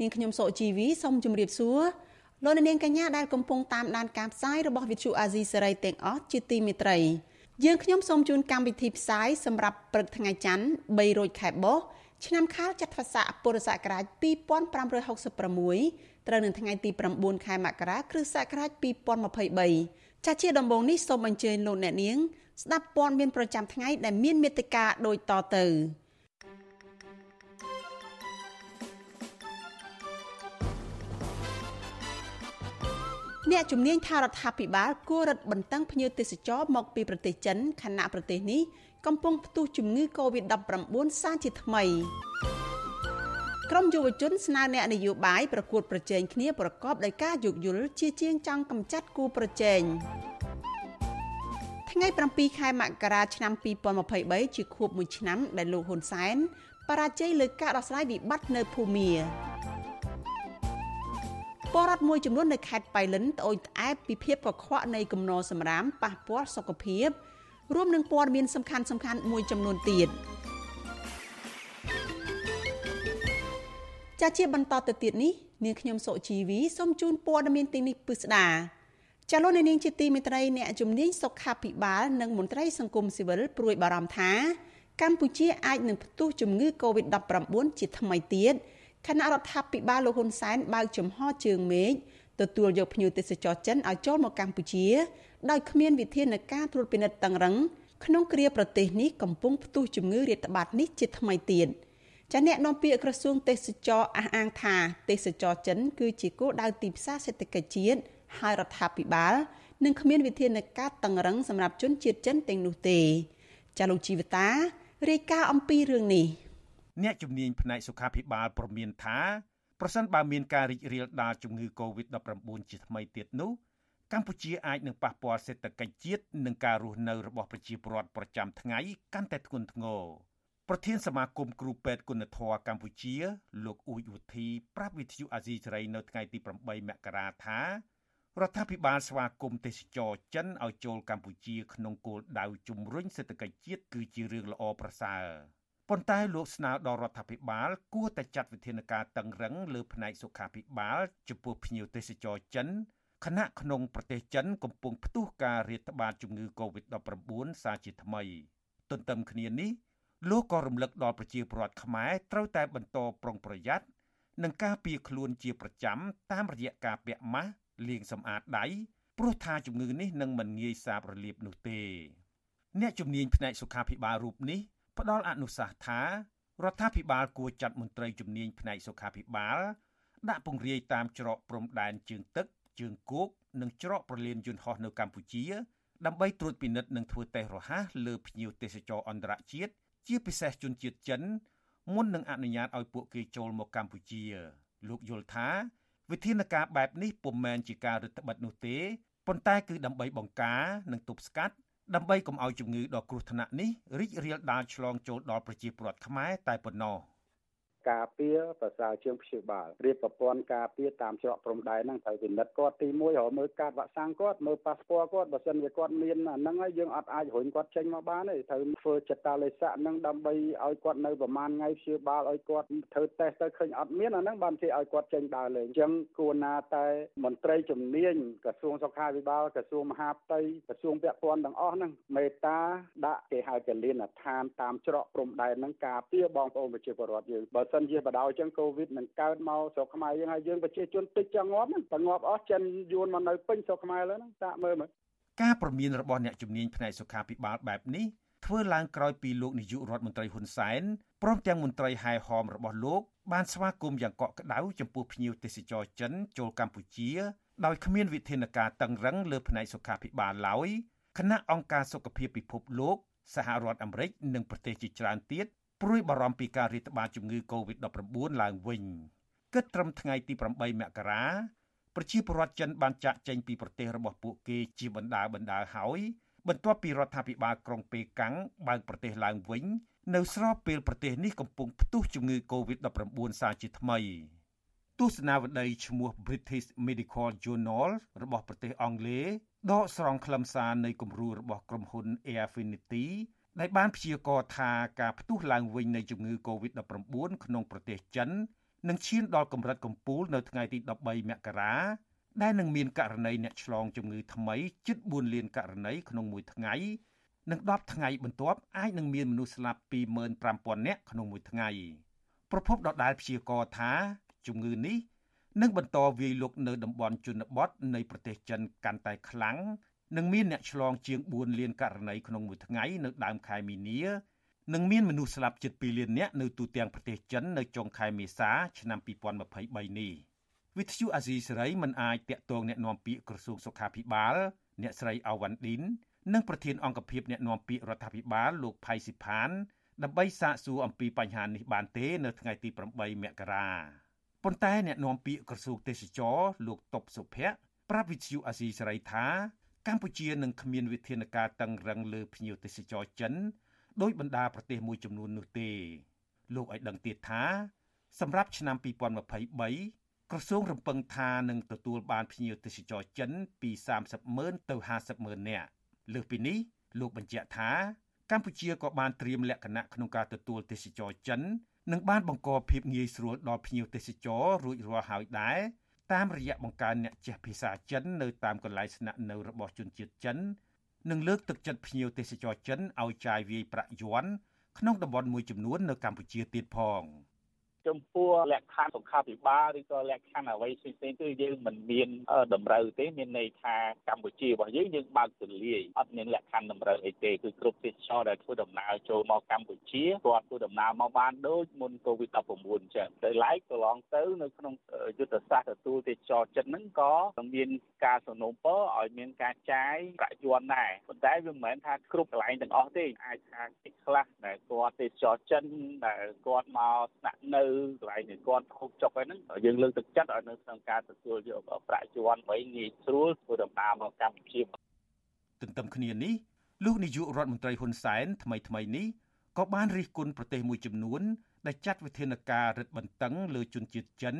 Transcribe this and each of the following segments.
នាងខ្ញុំសុជីវីសូមជម្រាបសួរលោកអ្នកនាងកញ្ញាដែលកំពុងតាមដានការផ្សាយរបស់ Vithu Azisari ទាំងអស់ជាទីមេត្រីយើងខ្ញុំសូមជូនកម្មវិធីផ្សាយសម្រាប់ព្រឹកថ្ងៃច័ន្ទ3រោចខែបុស្សឆ្នាំខាលចត្វាស័កពុរសករាជ2566ត្រូវនៅថ្ងៃទី9ខែមករាគ្រិស្តសករាជ2023ចាស់ជាដំបូងនេះសូមអញ្ជើញលោកអ្នកនាង ស្ដាប់ព័ត៌មានប្រចាំថ្ងៃដែលមានមេត្តាដូចតទៅ អ្នកជំនាញថារដ្ឋាភិបាលគួររឹតបន្តឹងភ្ញៀវទេសចរមកពីប្រទេសចិនខណៈប្រទេសនេះកំពុងផ្ទុះជំងឺ Covid-19 សាជាថ្មីក្រមយុវជនស្នើអ្នកនយោបាយប្រកួតប្រជែងគ្នាប្រកបដោយការយោគយល់ជាជាងចង់កម្ចាត់គូប្រជែងថ្ងៃ7ខែមករាឆ្នាំ2023ជាខួប1ឆ្នាំដែលលោកហ៊ុនសែនបរាជ័យលើការដោះស្រាយវិបត្តិនៅភូមា ពលរដ្ឋមួយចំនួននៅខេត្តបៃលិនត្អូញត្អែពីភាពកខ្វក់នៃគំនរសម្រាមប៉ះពាល់សុខភាពរួមនឹងព័ត៌មានសំខាន់សំខាន់មួយចំនួនទៀតចាជាបន្តទៅទៀតនេះនាងខ្ញុំសុជីវីសូមជូនព័ត៌មានទីនេះពិស្ដាចាលោកនាងជាទីមេត្រីអ្នកជំនាញសុខាភិបាលនិងមន្ត្រីសង្គមស៊ីវិលព្រួយបារម្ភថាកម្ពុជាអាចនឹងផ្ទុះជំងឺ Covid-19 ជាថ្មីទៀត ខណៈរដ្ឋាភិបាលលោកហ៊ុនសែនបើកចំហជើងមេឃទទួលយកភ្ញៀវទេសចរចិនឲ្យចូលមកកម្ពុជាដោយគ្មានវិធានការត្រួតពិនិត្យតឹងរឹងក្នុងគ្រាប្រទេសនេះកំពុងផ្ទុះជំងឺរាតត្បាតនេះជាថ្មីទៀតចាអ្នកនាំពាក្យក្រសួងទេសចរអះអាងថាទេសចរចិន គឺជាគោលដៅទីផ្សារសេដ្ឋកិច្ចជាតិហើយរដ្ឋាភិបាលនឹងគ្មានវិធានការតឹងរឹងសម្រាប់ជនជាតិចិនទាំងនោះទេចាលោកជីវតារាយការណ៍អំពីរឿងនេះ អ្នកជំនាញផ្នែកសុខាភិបាលប្រមានថាប្រសិនបើមានការរីករាលដាលជំងឺ Covid-19 ជាថ្មីទៀតនោះកម្ពុជាអាចនឹងប៉ះពាល់សេដ្ឋកិច្ចជាតិនិងការរស់នៅរបស់ប្រជាពលរដ្ឋប្រចាំថ្ងៃកាន់តែធ្ងន់ធ្ងរប្រធានសមាគមគ្រូពេទ្យគុណធម៌កម្ពុជា លោកអ៊ូចវុធីប្រាប់វិទ្យុអាស៊ីសេរីនៅថ្ងៃទី8មករាថារដ្ឋាភិបាលស្វាគមន៍ទេសចរចិនឲ្យចូលកម្ពុជាក្នុងគោលដៅជំរុញសេដ្ឋកិច្ចជាតិគឺជារឿងល្អប្រសើរ ប៉ុន្តែលោកស្នើដល់រដ្ឋាភិបាល គួរតែចាត់វិធានការតឹងរឹងលើផ្នែកសុខាភិបាលចំពោះភ្ញៀវទេសចរចិនខណៈក្នុងប្រទេសចិនកំពុងផ្ទុះការរាតត្បាតជំងឺ Covid-19 សាជាថ្មី ទន្ទឹមគ្នានេះលោកក៏រំលឹកដល់ប្រជាពលរដ្ឋខ្មែរត្រូវតែបន្តប្រុងប្រយ័ត្ននិងការពារខ្លួនជាប្រចាំតាមរយៈការពាក់ម៉ាស់លាងសម្អាតដៃព្រោះថាជំងឺនេះនឹងមិនងាយសាបរលាបនោះទេ អ្នកជំនាញផ្នែកសុខាភិបាលរូបនេះ ផ្ដល់អនុសាសន៍ថារដ្ឋាភិបាលគួរចាត់មន្ត្រីជំនាញផ្នែកសុខាភិបាល ដាក់ពង្រាយតាមច្រកព្រំដែនជើងទឹក ជើងគោកនិងច្រកប្រលានយន្តហោះនៅកម្ពុជាដើម្បីត្រួតពិនិត្យនិងធ្វើតេស្តរហ័សលើភ្ញៀវទេសចរអន្តរជាតិជាពិសេសជនជាតិចិនមុននឹងអនុញ្ញាតឲ្យពួកគេចូលមកកម្ពុជា លោកយល់ថាវិធានការបែបនេះពុំមែនជាការរឹតបន្តឹងនោះទេប៉ុន្តែគឺដើម្បីបង្ការនិងទប់ស្កាត់ ដើម្បីកុំឲ្យជំងឺដ៏គ្រោះថ្នាក់នេះរីករាលដាលឆ្លងចូលដល់ប្រជាពលរដ្ឋខ្មែរតែប៉ុណ្ណោះ។ ការពារប្រសើរជាងព្យាបាលរៀបប្រព័ន្ធការពារតាមច្រកព្រំដែនហ្នឹងត្រូវពិនិត្យគាត់ទី1រកមើលកាតវ៉ាក់សាំងគាត់មើលប៉ាសពតគាត់បើសិនជាគាត់មានអាហ្នឹងហើយយើងអត់អាចរុញគាត់ចេញមកបានទេត្រូវធ្វើចិត្តតាលេស័កហ្នឹងដើម្បីឲ្យគាត់នៅប្រហែលថ្ងៃព្យាបាលឲ្យគាត់ធ្វើតេស្តទៅឃើញអត់មានអាហ្នឹងបានគេឲ្យគាត់ចេញដើរលេងអញ្ចឹងគួរណាតែមន្ត្រីជំនាញក្រសួងសុខាភិបាលក្រសួងមហាផ្ទៃក្រសួងពាក់ព័ន្ធទាំងអស់ហ្នឹងមេត្តាដាក់គេហៅកលៀនដ្ឋានតាមច្រកព្រំដែនហ្នឹងការពារបងប្អូនប្រជាពលរដ្ឋយើងបើសិនជាបដោយចឹងកូវីដនឹងកើតមកស្រុកខ្មែរយើងហើយយើងប្រជាជនតិចចង់ងាប់ហ្នឹងតែងាប់អស់ចិនយួនមកនៅពេញស្រុកខ្មែរលើហ្នឹងតាក់មើលមើលការប្រមានរបស់អ្នកជំនាញផ្នែកសុខាភិបាលបែបនេះធ្វើឡើងក្រោយពីលោកនាយករដ្ឋមន្ត្រីហ៊ុនសែនព្រមទាំងមន្ត្រីហែហមរបស់លោកបានស្វាគមន៍យ៉ាងកក់ក្ដៅចំពោះភ្ញៀវទេសចរចិនចូលកម្ពុជាដោយគ្មានវិធានការតឹងរឹងលើផ្នែកសុខាភិបាលឡើយគណៈអង្គការសុខភាពពិភពលោកសហរដ្ឋអាមេរិកនិងប្រទេសជាច្រើនទៀត ព្រួយបារម្ភពីការរាតត្បាតជំងឺ Covid-19 ឡើងវិញគិតត្រឹមថ្ងៃទី8មករាប្រជាពលរដ្ឋចិនបានចាក់ចេញពីប្រទេសរបស់ពួកគេជាបណ្ដាបណ្ដាហើយបន្ទាប់ពីរដ្ឋាភិបាលក្រុងប៉េកាំងបើកប្រទេសឡើងវិញ នៅស្របពេលប្រទេសនេះកំពុងផ្ទុះជំងឺ Covid-19 សាជាថ្មីទស្សនាវដ្តីឈ្មោះ British Medical Journal របស់ប្រទេសអង់គ្លេសដកស្រង់ខ្លឹមសារនៃគំរូរបស់ក្រុមហ៊ុន Airfinity ដែលបានព្យាករណ៍ថាការផ្ទុះឡើងវិញនៃជំងឺ Covid-19 ក្នុងប្រទេសចិននឹងឈានដល់កម្រិតកំពូលនៅថ្ងៃទី13មករាដែលនឹងមានករណីអ្នកឆ្លងជំងឺថ្មីជិត4លានករណីក្នុងមួយថ្ងៃនិង10ថ្ងៃបន្ទាប់អាចនឹងមានមនុស្សស្លាប់25,000នាក់ក្នុងមួយថ្ងៃប្រពន្ធដដាលព្យាករណ៍ថាជំងឺនេះនឹងបន្តវាយលុកនៅតំបន់ជនបទនៃប្រទេសចិនកាន់តែខ្លាំង និងមានអ្នកឆ្លងជាង4លានករណីក្នុងមួយថ្ងៃនៅដើមខែមីនានិងមានមនុស្សស្លាប់ជិត2លាននាក់នៅទូទាំងប្រទេសចិននៅចុងខែមេសាឆ្នាំ2023នេះវិទ្យុអាស៊ីសេរីមិនអាចតាក់ទងអ្នកនាំពាក្យក្រសួងសុខាភិបាល អ្នកស្រីអាវ៉ាន់ឌីននិងប្រធានអង្គភិបអ្នកនាំពាក្យរដ្ឋាភិបាលលោកផៃស៊ីផានដើម្បីសាកសួរអំពីបញ្ហានេះបានទេនៅថ្ងៃទី8មករាប៉ុន្តែអ្នកនាំពាក្យក្រសួងទេសចរលោកតុបសុភ័ក្រប្រាប់វិទ្យុអាស៊ីសេរីថា កម្ពុជានឹងគ្មានវិធានការតឹងរឹងលើភ្ញៀវទេសចរចិនដោយបណ្ដាប្រទេសមួយចំនួននោះទេ លោកឲ្យដឹងទៀតថាសម្រាប់ឆ្នាំ2023ក្រសួងរំពឹងថានឹងទទួលបានភ្ញៀវទេសចរចិនពី30ម៉ឺនទៅ50ម៉ឺននាក់លើសពីនេះលោកបញ្ជាក់ថាកម្ពុជាក៏បានត្រៀមលក្ខណៈក្នុងការទទួលទេសចរចិននិងបានបង្កភាពងាយស្រួលដល់ភ្ញៀវទេសចររួចរាល់ហើយដែរ តាមរយៈបង្កើនអ្នកចេះភាសាចិននៅតាមកន្លែងស្នាក់នៅរបស់ជនជាតិចិននិងលើកទឹកចិត្តភ្ញៀវទេសចរចិនឲ្យចាយវាយប្រាក់យ័ន្តក្នុងតំបន់មួយចំនួននៅកម្ពុជាទៀតផង។ ចំពោះលក្ខខណ្ឌសុខាភិបាលឬក៏លក្ខខណ្ឌអ្វីផ្សេងៗគឺយើងមិនមានតម្រូវទេមានន័យថាកម្ពុជារបស់យើងយើងបើកទូលាយអត់មានលក្ខខណ្ឌតម្រូវអីទេគឺគ្រប់ទេសចរដែលធ្វើដំណើរចូលមកកម្ពុជាគាត់ធ្វើដំណើរមកបានដូចមុន COVID-19 អញ្ចឹងទៅឡែកកន្លងទៅនៅក្នុងយុទ្ធសាស្ត្រទទួលទេសចរចិត្តហ្នឹងក៏មានការសំណូមពរឲ្យមានការចាយប្រាក់យ័ន្តដែរប៉ុន្តែវាមិនមែនថាគ្រប់កន្លែងទាំងអស់ទេអាចថាខ្លះដែលគាត់ទេសចរចិនដែលគាត់មកស្នាក់នៅកន្លែងដែលគាត់ហូបចុកហ្នឹងយើងលើកទឹកចិត្តឲ្យនៅក្នុងការទទួលយកប្រាក់ជាន់បីងាយស្រួលធ្វើដំណើរមកកម្ពុជាទន្ទឹមគ្នានេះលោកនាយករដ្ឋមន្ត្រីហ៊ុនសែនថ្មីថ្មីនេះក៏បានរិះគន់ប្រទេសមួយចំនួនដែលចាត់វិធានការរឹតបន្តឹងលើជនជាតិចិន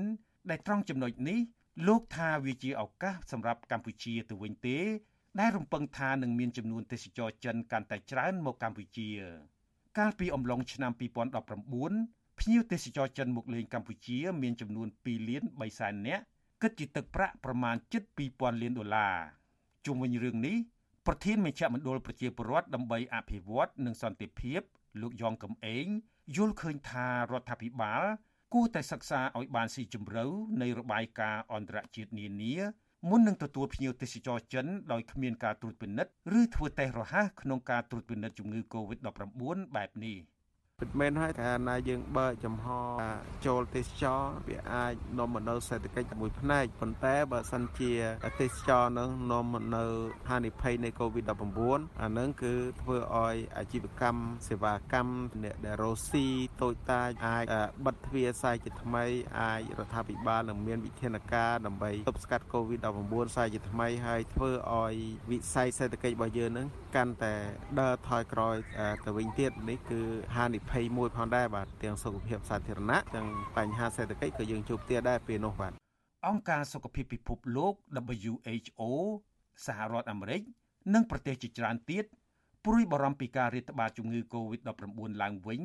ដែលត្រង់ចំណុចនេះលោកថាវាជាឱកាសសម្រាប់កម្ពុជាទៅវិញទេ ដែលរំពឹងថានឹងមានចំនួនទេសចរចិនកាន់តែច្រើនមកកម្ពុជា កាលពីអំឡុងឆ្នាំ2019 ភ្ញៀវទេសចរចិនមកលេងកម្ពុជា មានចំនួន2លាន3សែននាក់គិតជាទឹកប្រាក់ប្រមាណជិត2000លានដុល្លារជុំវិញរឿងនេះប្រធានមជ្ឈមណ្ឌលប្រជាពលរដ្ឋដើម្បីអភិវឌ្ឍនិងសន្តិភាព លោកយ៉ងកំឯងយល់ឃើញថារដ្ឋាភិបាលគួរតែសិក្សាឲ្យបានស៊ីជម្រៅនៃរបាយការណ៍អន្តរជាតិនានាមុននឹងទទួលភ្ញៀវទេសចរចិនដោយគ្មានការត្រួតពិនិត្យឬធ្វើតេស្តរហ័សក្នុងការត្រួតពិនិត្យជំងឺ Covid-19 បែបនេះ។ ពិតមែនហើយថាណាយើងបើកចំហចូលទេសចរវាអាចនាំមកនៅសេដ្ឋកិច្ចមួយផ្នែកប៉ុន្តែបើសិនជាទេសចរនឹងនាំមកនៅហានិភ័យនៃ COVID-19 អានឹងគឺធ្វើឲ្យអាជីវកម្មសេវាកម្មអ្នកដែលរស់ស៊ីតូចតាចអាចបិទទ្វារសាយជាថ្មីអាចរដ្ឋាភិបាលនឹងមានវិធានការដើម្បីទប់ស្កាត់ COVID-19 សាយជាថ្មីហើយធ្វើឲ្យវិស័យសេដ្ឋកិច្ចរបស់យើងនឹងកាន់តែដើរថយក្រោយទៅវិញទៀតនេះគឺហានិ21ផងដែរបាទទាំងសុខភាពសាធារណៈទាំងបញ្ហាសេដ្ឋកិច្ចក៏យើងជួបទាដែរពេលនោះបាទអង្គការសុខភាពពិភពលោក WHO សហរដ្ឋអាមេរិកនិងប្រទេសជាច្រើនទៀតព្រួយបារម្ភពីការរាតត្បាតជំងឺ Covid-19 ឡើងវិញ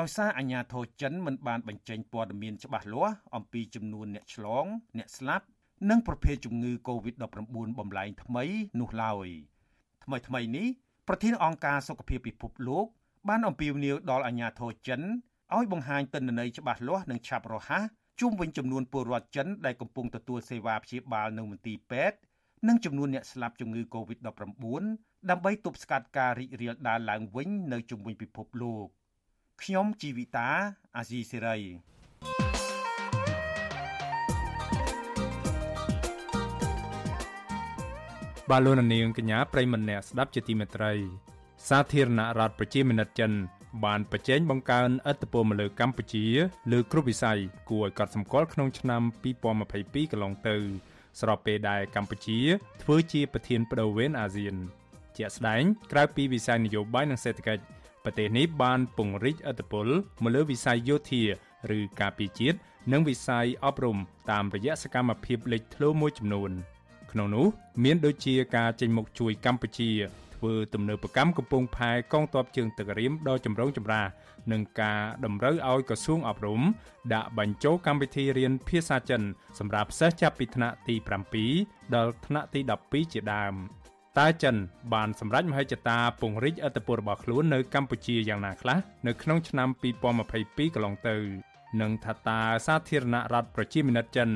ដោយសារអាជ្ញាធរចិនមិនបានបញ្ចេញព័ត៌មានច្បាស់លាស់អំពីចំនួនអ្នកឆ្លង អ្នកស្លាប់និងប្រភេទជំងឺ Covid-19 បំលែងថ្មីនោះឡើយថ្មីថ្មីនេះប្រធានអង្គការសុខភាពពិភពលោក បានអំពាវនាវដល់អាជ្ញាធរចិនឲ្យបង្ហាញទិន្នន័យច្បាស់លាស់និងឆាប់រហ័សជុំវិញចំនួនពលរដ្ឋចិនដែលកំពុងទទួលសេវាព្យាបាលនៅមន្ទីរពេទ្យនិងចំនួនអ្នកស្លាប់ជំងឺ Covid-19 ដើម្បីទប់ស្កាត់ការរីករាលដាលឡើងវិញនៅជុំវិញពិភពលោកខ្ញុំជីវិតាអាស៊ីសេរីបាទលោកនាងកញ្ញាប្រិមម្នាក់ស្ដាប់ជាទីមេត្រី សាធារណរដ្ឋប្រជាមានិតចិនបានប្រជែងបង្កើនឥទ្ធិពលមកលើកម្ពុជាលើគ្រប់វិស័យគួរឲ្យកត់សម្គាល់ក្នុងឆ្នាំ2022កន្លងទៅ ស្របពេលដែលកម្ពុជាធ្វើជាប្រធានបដូវវេនអាស៊ាន ជាក់ស្ដែងក្រៅពីវិស័យនយោបាយនិងសេដ្ឋកិច្ចប្រទេសនេះបានពង្រីកឥទ្ធិពលមកលើវិស័យយោធាឬការពារជាតិនិងវិស័យអប់រំតាមរយៈសកម្មភាពលេចធ្លោមួយចំនួន ក្នុងនោះមានដូចជាការចេញមុខជួយកម្ពុជា ធ្វើទំនើបកម្មកំពង់ផែកងទ័ពជើងទឹករៀមដ៏ចម្រូងចម្រាសនិងការតម្រូវឲ្យក្រសួងអប់រំដាក់បញ្ចូលកម្មវិធីរៀនភាសាចិន សម្រាប់សិស្សចាប់ពីថ្នាក់ទី7ដល់ថ្នាក់ទី12ជាដើមតើចិនបានសម្រេចមហិច្ឆតាពង្រីកឥទ្ធិពលរបស់ខ្លួននៅកម្ពុជាយ៉ាងណាខ្លះនៅក្នុងឆ្នាំ2022កន្លងទៅនិងថាតើសាធារណរដ្ឋប្រជាមានិតចិន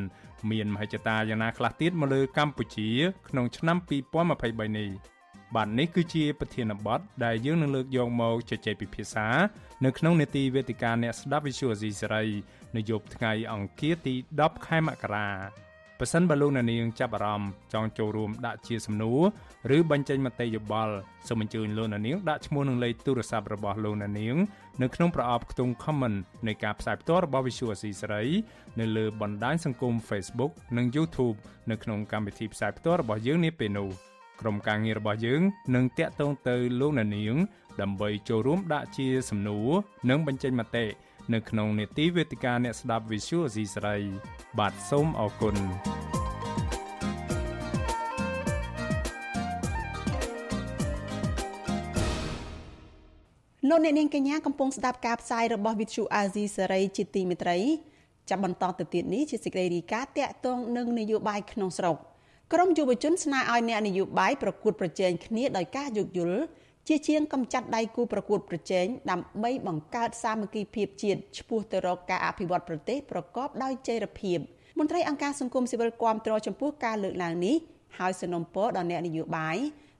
មានមហិច្ឆតាយ៉ាងណាខ្លះទៀតមកលើកម្ពុជា ក្នុងឆ្នាំ2023នេះ បាទនេះគឺជាប្រធានបទដែលយើងនឹងលើកយកមកជជែកពិភាក្សានៅក្នុងនេតិវេទិកាអ្នកស្ដាប់ Visual C សេរីនៅយប់ថ្ងៃអង្គារទី10ខែមករាប៉ះសិនបើលោកអ្នកនាងចាប់អារម្មណ៍ចង់ចូលរួមដាក់ជាសំណួរឬបញ្ចេញមតិយោបល់សូមអញ្ជើញលោកអ្នកនាងដាក់ឈ្មោះនិងលេខទូរស័ព្ទរបស់លោកអ្នកនាងនៅក្នុងប្រអប់ខ្ទង់ comment នៃការផ្សាយផ្ទាល់របស់ Visual C សេរីនៅលើបណ្ដាញសង្គម Facebook និង YouTube នៅក្នុងកម្មវិធីផ្សាយផ្ទាល់របស់យើងនាពេលនោះ ក្រុមការងាររបស់យើងនឹងតាក់ទងទៅលោកអ្នកនាង ដើម្បីចូលរួមដាក់ជាសំណួរនិងបញ្ចេញមតិនៅក្នុងនេតិវេទិកាអ្នកស្ដាប់ Visual C ស្រី បាទសូមអរគុណលោកអ្នកនាងកញ្ញាកំពុងស្ដាប់ការផ្សាយរបស់ Vithu Azizi សេរីជាទីមេត្រីចាប់បន្តទៅទៀតនេះជាសេចក្តីរីកាតាក់ទងនឹងនយោបាយក្នុងស្រុក ក្រមយុវជនស្នើឲ្យអ្នកនយោបាយប្រកួតប្រជែងគ្នាដោយការយោគយល់ជាជាងកំចាត់ដៃគូប្រកួតប្រជែងដើម្បីបង្កើតសាមគ្គីភាពជាតិឆ្ពោះទៅរកការអភិវឌ្ឍប្រទេសប្រកបដោយចីរភាពមន្ត្រីអង្គការសង្គមស៊ីវិលគាំទ្រចំពោះការលើកឡើងនេះហើយសនំពរដល់អ្នកនយោបាយ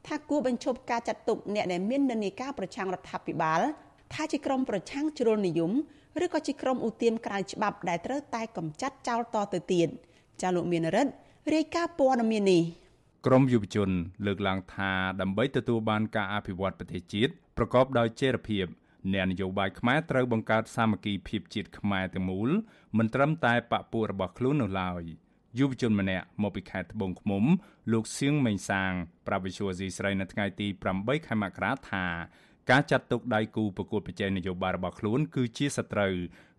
ថាគួរបញ្ឈប់ការចាត់ទុកអ្នកដែលមាននិន្នាការប្រឆាំងរដ្ឋាភិបាលថាជាក្រុមប្រឆាំងជ្រុលនិយមឬក៏ជាក្រុមឧទាមក្រៅច្បាប់ដែលត្រូវតែកម្ចាត់ចោលតទៅទៀតចាលោកមានរិទ្ធ រាយការណ៍ព័ត៌មាននេះក្រមយុវជន លើកឡើងថាដើម្បីទទួលបានការអភិវឌ្ឍប្រទេសជាតិប្រកបដោយចីរភាពអ្នកនយោបាយខ្មែរត្រូវបង្កើតសាមគ្គីភាពជាតិខ្មែរទាំងមូលមិនត្រឹមតែបពុរបស់ខ្លួននោះឡើយយុវជនម្នាក់មកពីខេត្តត្បូងឃ្មុំ លោកសៀងមេងសាងប្រាវិសុវស៊ីស្រីនៅថ្ងៃទី8ខែមករាថាការចាត់ទុកដៃគូប្រកួតប្រជែងនយោបាយរបស់ខ្លួន គឺជាសត្រូវ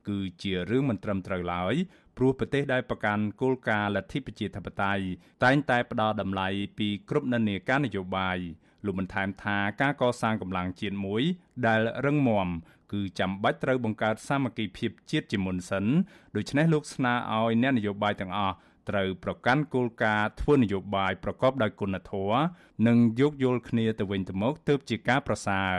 គឺជារឿងមិនត្រឹមត្រូវឡើយ ព្រោះប្រទេសដែលប្រកាន់គោលការណ៍លទ្ធិប្រជាធិបតេយ្យតែងតែផ្ដល់តម្លៃពីគ្រប់និន្នាការនយោបាយលោកបានថែមថាការកសាងកម្លាំងជាតិមួយដែលរឹងមាំគឺចាំបាច់ត្រូវបង្កើតសាមគ្គីភាពជាតិជាមុនសិនដូច្នេះលោកស្នើឲ្យអ្នកនយោបាយទាំងអស់ត្រូវប្រកាន់គោលការណ៍ធ្វើនយោបាយប្រកបដោយគុណធម៌និងយោគយល់គ្នាទៅវិញទៅមកទើបជាការប្រសើរ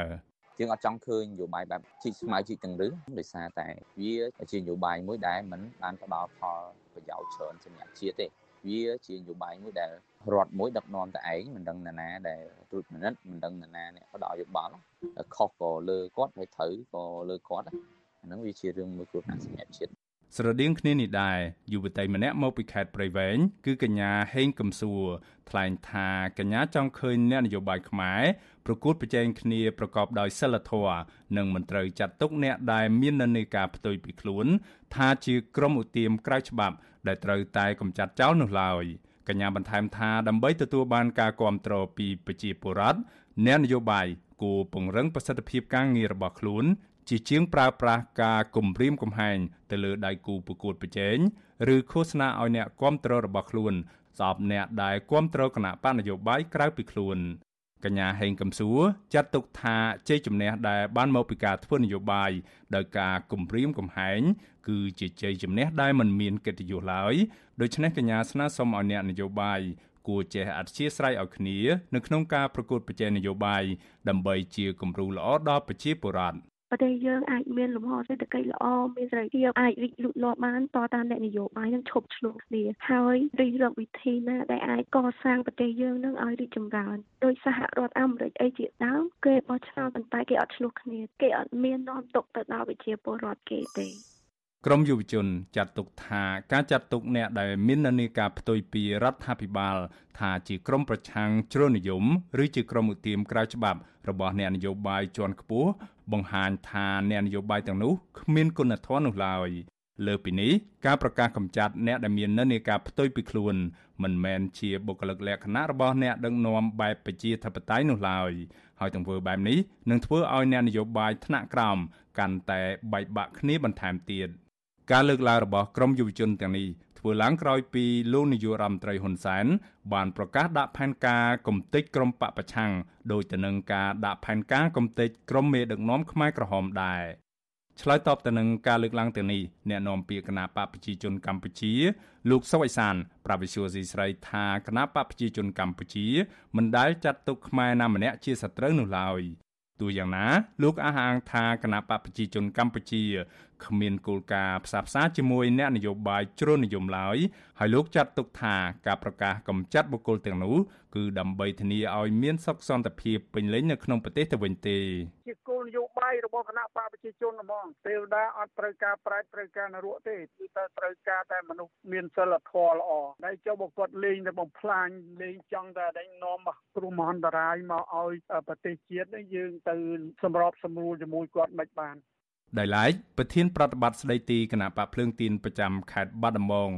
យើងអត់ចង់ឃើញនយោបាយបែបជីកស្មៅជីកទាំងរឹសដោយសារតែវាជានយោបាយមួយដែលមិនបានផ្ដល់ផលប្រយោជន៍ច្រើនសម្រាប់ជាតិទេវាជានយោបាយមួយដែលរដ្ឋមួយដឹកនាំតែឯងមិនដឹងណាណាដែលត្រួតពិនិត្យមិនដឹងណាណាអ្នកផ្ដល់យោបល់ខុសក៏លើគាត់ហើយត្រូវក៏លើគាត់អាហ្នឹងវាជារឿងមួយគ្រោះថ្នាក់សម្រាប់ជាតិស្រដៀងគ្នានេះដែរយុវតីម្នាក់មកពីខេត្តព្រៃវែងគឺកញ្ញាហេងកំសួរថ្លែងថាកញ្ញាចង់ឃើញអ្នកនយោបាយខ្មែរប្រកួតប្រជែងគ្នាប្រកបដោយសិលធម៌និងមិនត្រូវចាត់ទុកអ្នកដែលមាននិន្នាការផ្ទុយពីខ្លួន ថាជាក្រុមឧទាមក្រៅច្បាប់ ដែលត្រូវតែកម្ចាត់ចោលនោះឡើយកញ្ញាបន្ថែមថាដើម្បីទទួលបានការគាំទ្រពីប្រជាពលរដ្ឋអ្នកនយោបាយគួរពង្រឹងប្រសិទ្ធភាពការងាររបស់ខ្លួនជាជាងប្រើប្រាស់ការគំរាមកំហែងទៅលើដៃគូប្រកួតប្រជែងឬឃោសនាឲ្យអ្នកគាំទ្ររបស់ខ្លួនស្អប់អ្នកដែលគាំទ្រគណៈបកនយោបាយក្រៅពីខ្លួន កញ្ញាហេងកំសួរចាត់ទុកថាជ័យជំនះដែលបានមកពីការធ្វើនយោបាយដោយការគំរាមកំហែងគឺជាជ័យជំនះដែលមិនមានកិត្តិយសឡើយដូច្នេះកញ្ញាស្នើសុំឲ្យអ្នកនយោបាយគួរចេះអធិស្ឋានឲ្យគ្នានៅក្នុងការប្រកួតប្រជែងនយោបាយដើម្បីជាគំរូល្អដល់ប្រជាពលរដ្ឋ ប្រទេសយើងអាចមានលំហសេដ្ឋកិច្ចល្អមានសេរីភាពអាចរីកលូតលាស់បានតតាមអ្នកនយោបាយនឹងឈប់ឆ្លោះគ្នាហើយរិះរកវិធីណាដែលអាចកសាងប្រទេសយើងនឹងឲ្យរីកចម្រើនដោយសហរដ្ឋអាមេរិកអីជាដើមគេបោះឆ្នោតប៉ុន្តែគេអត់ឆ្លោះគ្នាគេអត់មាននាំទុកទៅដល់ប្រជាពលរដ្ឋគេទេ ក្រមយុវជនចាត់ទុកថាការចាត់ទុកអ្នកដែលមាននានាការផ្ទុយពីរដ្ឋាភិបាល ថាជាក្រមប្រឆាំងជ្រុលនិយមឬជាក្រមឧទាមក្រៅច្បាប់របស់អ្នកនយោបាយជាន់ខ្ពស់បង្ហាញថាអ្នកនយោបាយទាំងនោះគ្មានគុណធម៌នោះឡើយលើពីនេះការប្រកាសកម្ចាត់អ្នកដែលមាននិន្នាការផ្ទុយពីខ្លួន មិនមែនជាបុគ្គលិកលក្ខណៈរបស់អ្នកដឹកនាំបែបប្រជាធិបតេយ្យនោះឡើយហើយទង្វើបែបនេះនឹងធ្វើឲ្យអ្នកនយោបាយថ្នាក់ក្រោមកាន់តែបែកបាក់គ្នាបន្ថែមទៀត ការលើកឡើងរបស់ក្រមយុវជនទាំងនេះធ្វើឡើងក្រោយពីលោកនាយករដ្ឋមន្ត្រីហ៊ុនសែនបានប្រកាសដាក់ផែនការគំទេចក្រមបពប្រឆាំងដោយទៅនឹងការដាក់ផែនការគំទេចក្រមមេដឹកនាំខ្មែរក្រហមដែរឆ្លើយតបទៅនឹងការលើកឡើងទាំងនេះអ្នកនាំពាក្យគណៈបកប្រជាជនកម្ពុជា លោកសុវ័យសានប្រាវិសុយស៊ីស្រីថាគណៈបកប្រជាជនកម្ពុជាមិនដែលចាត់ទុកខ្មែរណាម្នាក់ជាសត្រូវនោះឡើយទោះយ៉ាងណាលោកអះអាងថាគណៈបកប្រជាជនកម្ពុជា គ្មានគោលការណ៍ផ្សះផ្សាជាមួយអ្នកនយោបាយជ្រុលនិយមឡើយហើយលោកចាត់ទុកថាការប្រកាសកម្ចាត់បុគ្គលទាំងនោះគឺដើម្បីធានាឲ្យមានសុខសន្តិភាពពេញលេញនៅក្នុងប្រទេសទៅវិញទេជាគោលនយោបាយរបស់គណៈបកប្រជាជនហ្មងទេវតាអត់ត្រូវការប្រែតត្រូវការនរកទេគឺតែត្រូវការតែមនុស្សមានសិលធម៌ល្អដែលចុះបកគាត់លេងតែបំផ្លាញលេងចង់តែដេញនាំគ្រោះមហន្តរាយមកឲ្យប្រទេសជាតិយើងទៅសម្របសម្រួលជាមួយគាត់មិនបាន ដោយឡែកប្រធានប្រតិបត្តិស្ដីទីគណៈបកភ្លើងទៀនប្រចាំខេត្តបាត់ដំបង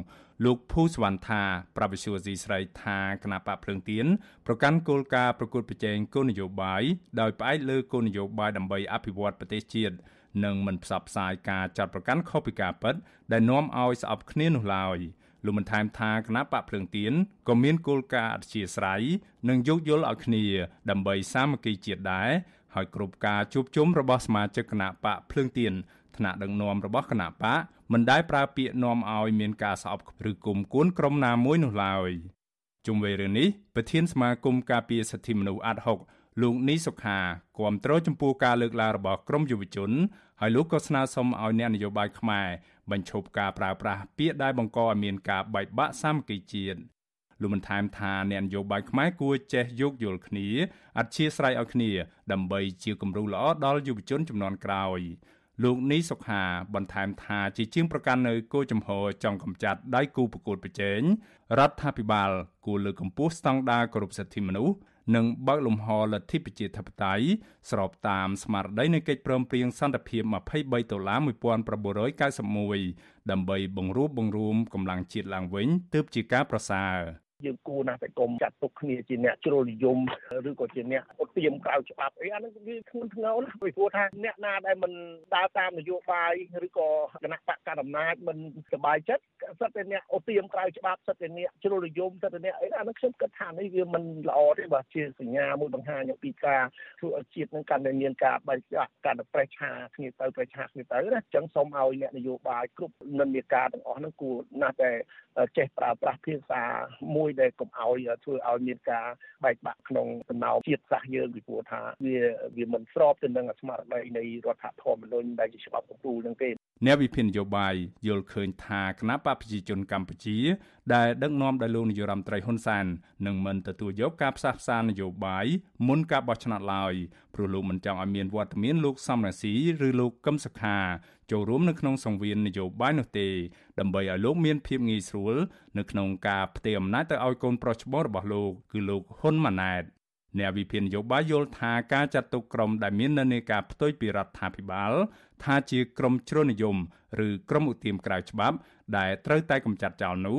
លោកភូសវណ្ណថាប្រវិសុយស៊ីស្រីថាគណៈបកភ្លើងទៀនប្រកាន់គោលការណ៍ប្រកួតប្រជែងគោលនយោបាយដោយផ្អែកលើគោលនយោបាយដើម្បីអភិវឌ្ឍប្រទេសជាតិនិងមិនផ្សព្វផ្សាយការចាត់ប្រកាន់ខុសពីការពិតដែលនាំឲ្យស្អប់គ្នានោះឡើយលោកបានថែមថាគណៈបកភ្លើងទៀនក៏មានគោលការណ៍អធិស្ឋាននិងយោគយល់ឲ្យគ្នាដើម្បីសាមគ្គីជាតិដែរ ហើយគ្រប់ការជួបជុំរបស់សមាជិកគណៈបកភ្លើងទៀនថ្នាក់ដឹកនាំរបស់គណៈបកមិនដែលប្រើពាក្យនាំឲ្យមានការស្អប់ឬគុំគួនក្រុមណាមួយនោះឡើយជុំវិញរឿងនេះប្រធានសមាគមការពារសិទ្ធិមនុស្សអាត់ហុកលោកនីសុខាគាំទ្រចំពោះការលើកឡើងរបស់ក្រមយុវជនហើយលោកក៏ស្នើសុំឲ្យអ្នកនយោបាយខ្មែរបញ្ឈប់ការប្រើប្រាស់ពាក្យដែលបង្កឲ្យមានការបែកបាក់សាមគ្គីជាតិ លោកបានថែមថាអ្នកនយោបាយខ្មែរគួរចេះយោគយល់គ្នាអធិស្ស្រ័យឲ្យគ្នា ដើម្បីជាគំរូល្អដល់យុវជនចំនួនក្រោយលោកនីសុខាបន្ថែមថាជាជាងប្រកាន់នៅគោលចំហចង់កម្ចាត់ដៃគូប្រកួតប្រជែងរដ្ឋាភិបាលគួរលើកកម្ពស់ស្តង់ដារគោរពសិទ្ធិមនុស្សនិងបើកលំហលទ្ធិប្រជាធិបតេយ្យស្របតាមស្មារតីនៃកិច្ចព្រមព្រៀងសន្តិភាព23ដុល្លារ1991ដើម្បីបង្រួបបង្រួមកម្លាំងជាតិឡើងវិញទើបជាការប្រសើរ យើងគួរណាស់តែកុំចាត់ទុកគ្នាជាអ្នកជ្រុលនិយមឬក៏ជាអ្នកឧទាមក្រៅច្បាប់អីអានោះវាធ្ងន់ធ្ងរណាស់ពីព្រោះថាអ្នកណាដែលមិនដើរតាមនយោបាយឬក៏គណៈបកកណ្ដាលអំណាចមិនសบายចិត្តសិតតែអ្នកឧទាមក្រៅច្បាប់សិតតែអ្នកជ្រុលនិយមសិតតែអ្នកអីអានោះខ្ញុំគិតថានេះវាមិនល្អទេបាទជាសញ្ញាមួយបង្ហាញអំពីការធ្វើឲ្យជាតិនឹងកាន់តែមានការបែកបាក់កាន់តែប្រេះឆាគ្នាទៅប្រេះឆាគ្នាទៅណាអញ្ចឹងសូមឲ្យអ្នកនយោបាយគ្រប់និន្នាការទាំងអស់ហ្នឹងគួរណាស់តែចេះប្រើប្រាស់ភាសាមួយ ដែលកុំឲ្យធ្វើឲ្យមានការបែកបាក់ក្នុងដំណើរជាតិសាសន៍យើងពីព្រោះថាវាវាមិនស្របទៅនឹងស្មារតីនៃរដ្ឋធម្មនុញ្ញដែលជាច្បាប់កំពូលនឹងទេអ្នកវិភាគនយោបាយយល់ឃើញថាគណៈបកប្រជាជនកម្ពុជា ដែលដឹកនាំដោយលោកនាយរដ្ឋមន្ត្រីហ៊ុនសែននឹងមិនទទួលយកការផ្សះផ្សានយោបាយមុនការបោះឆ្នោតឡើយព្រោះលោកមិនចង់ឲ្យមានវត្តមានលោកសំរាស៊ីឬលោកកឹមសុខា ចូលរួមនៅក្នុងសង្វៀននយោបាយនោះទេដើម្បីឲ្យលោកមានភាពងាយស្រួលនៅក្នុងការផ្ទេរអំណាចទៅឲ្យកូនប្រុសច្បងរបស់លោកគឺលោកហ៊ុនម៉ាណែតអ្នកវិភាគនយោបាយយល់ថាការចាត់ទុកក្រុមដែលមាននិន្នាការផ្ទុយពីរដ្ឋាភិបាល ថាជាក្រុមជ្រុលនិយមឬក្រុមឧទាមក្រៅច្បាប់ ដែលត្រូវតែកម្ចាត់ចោលនោះ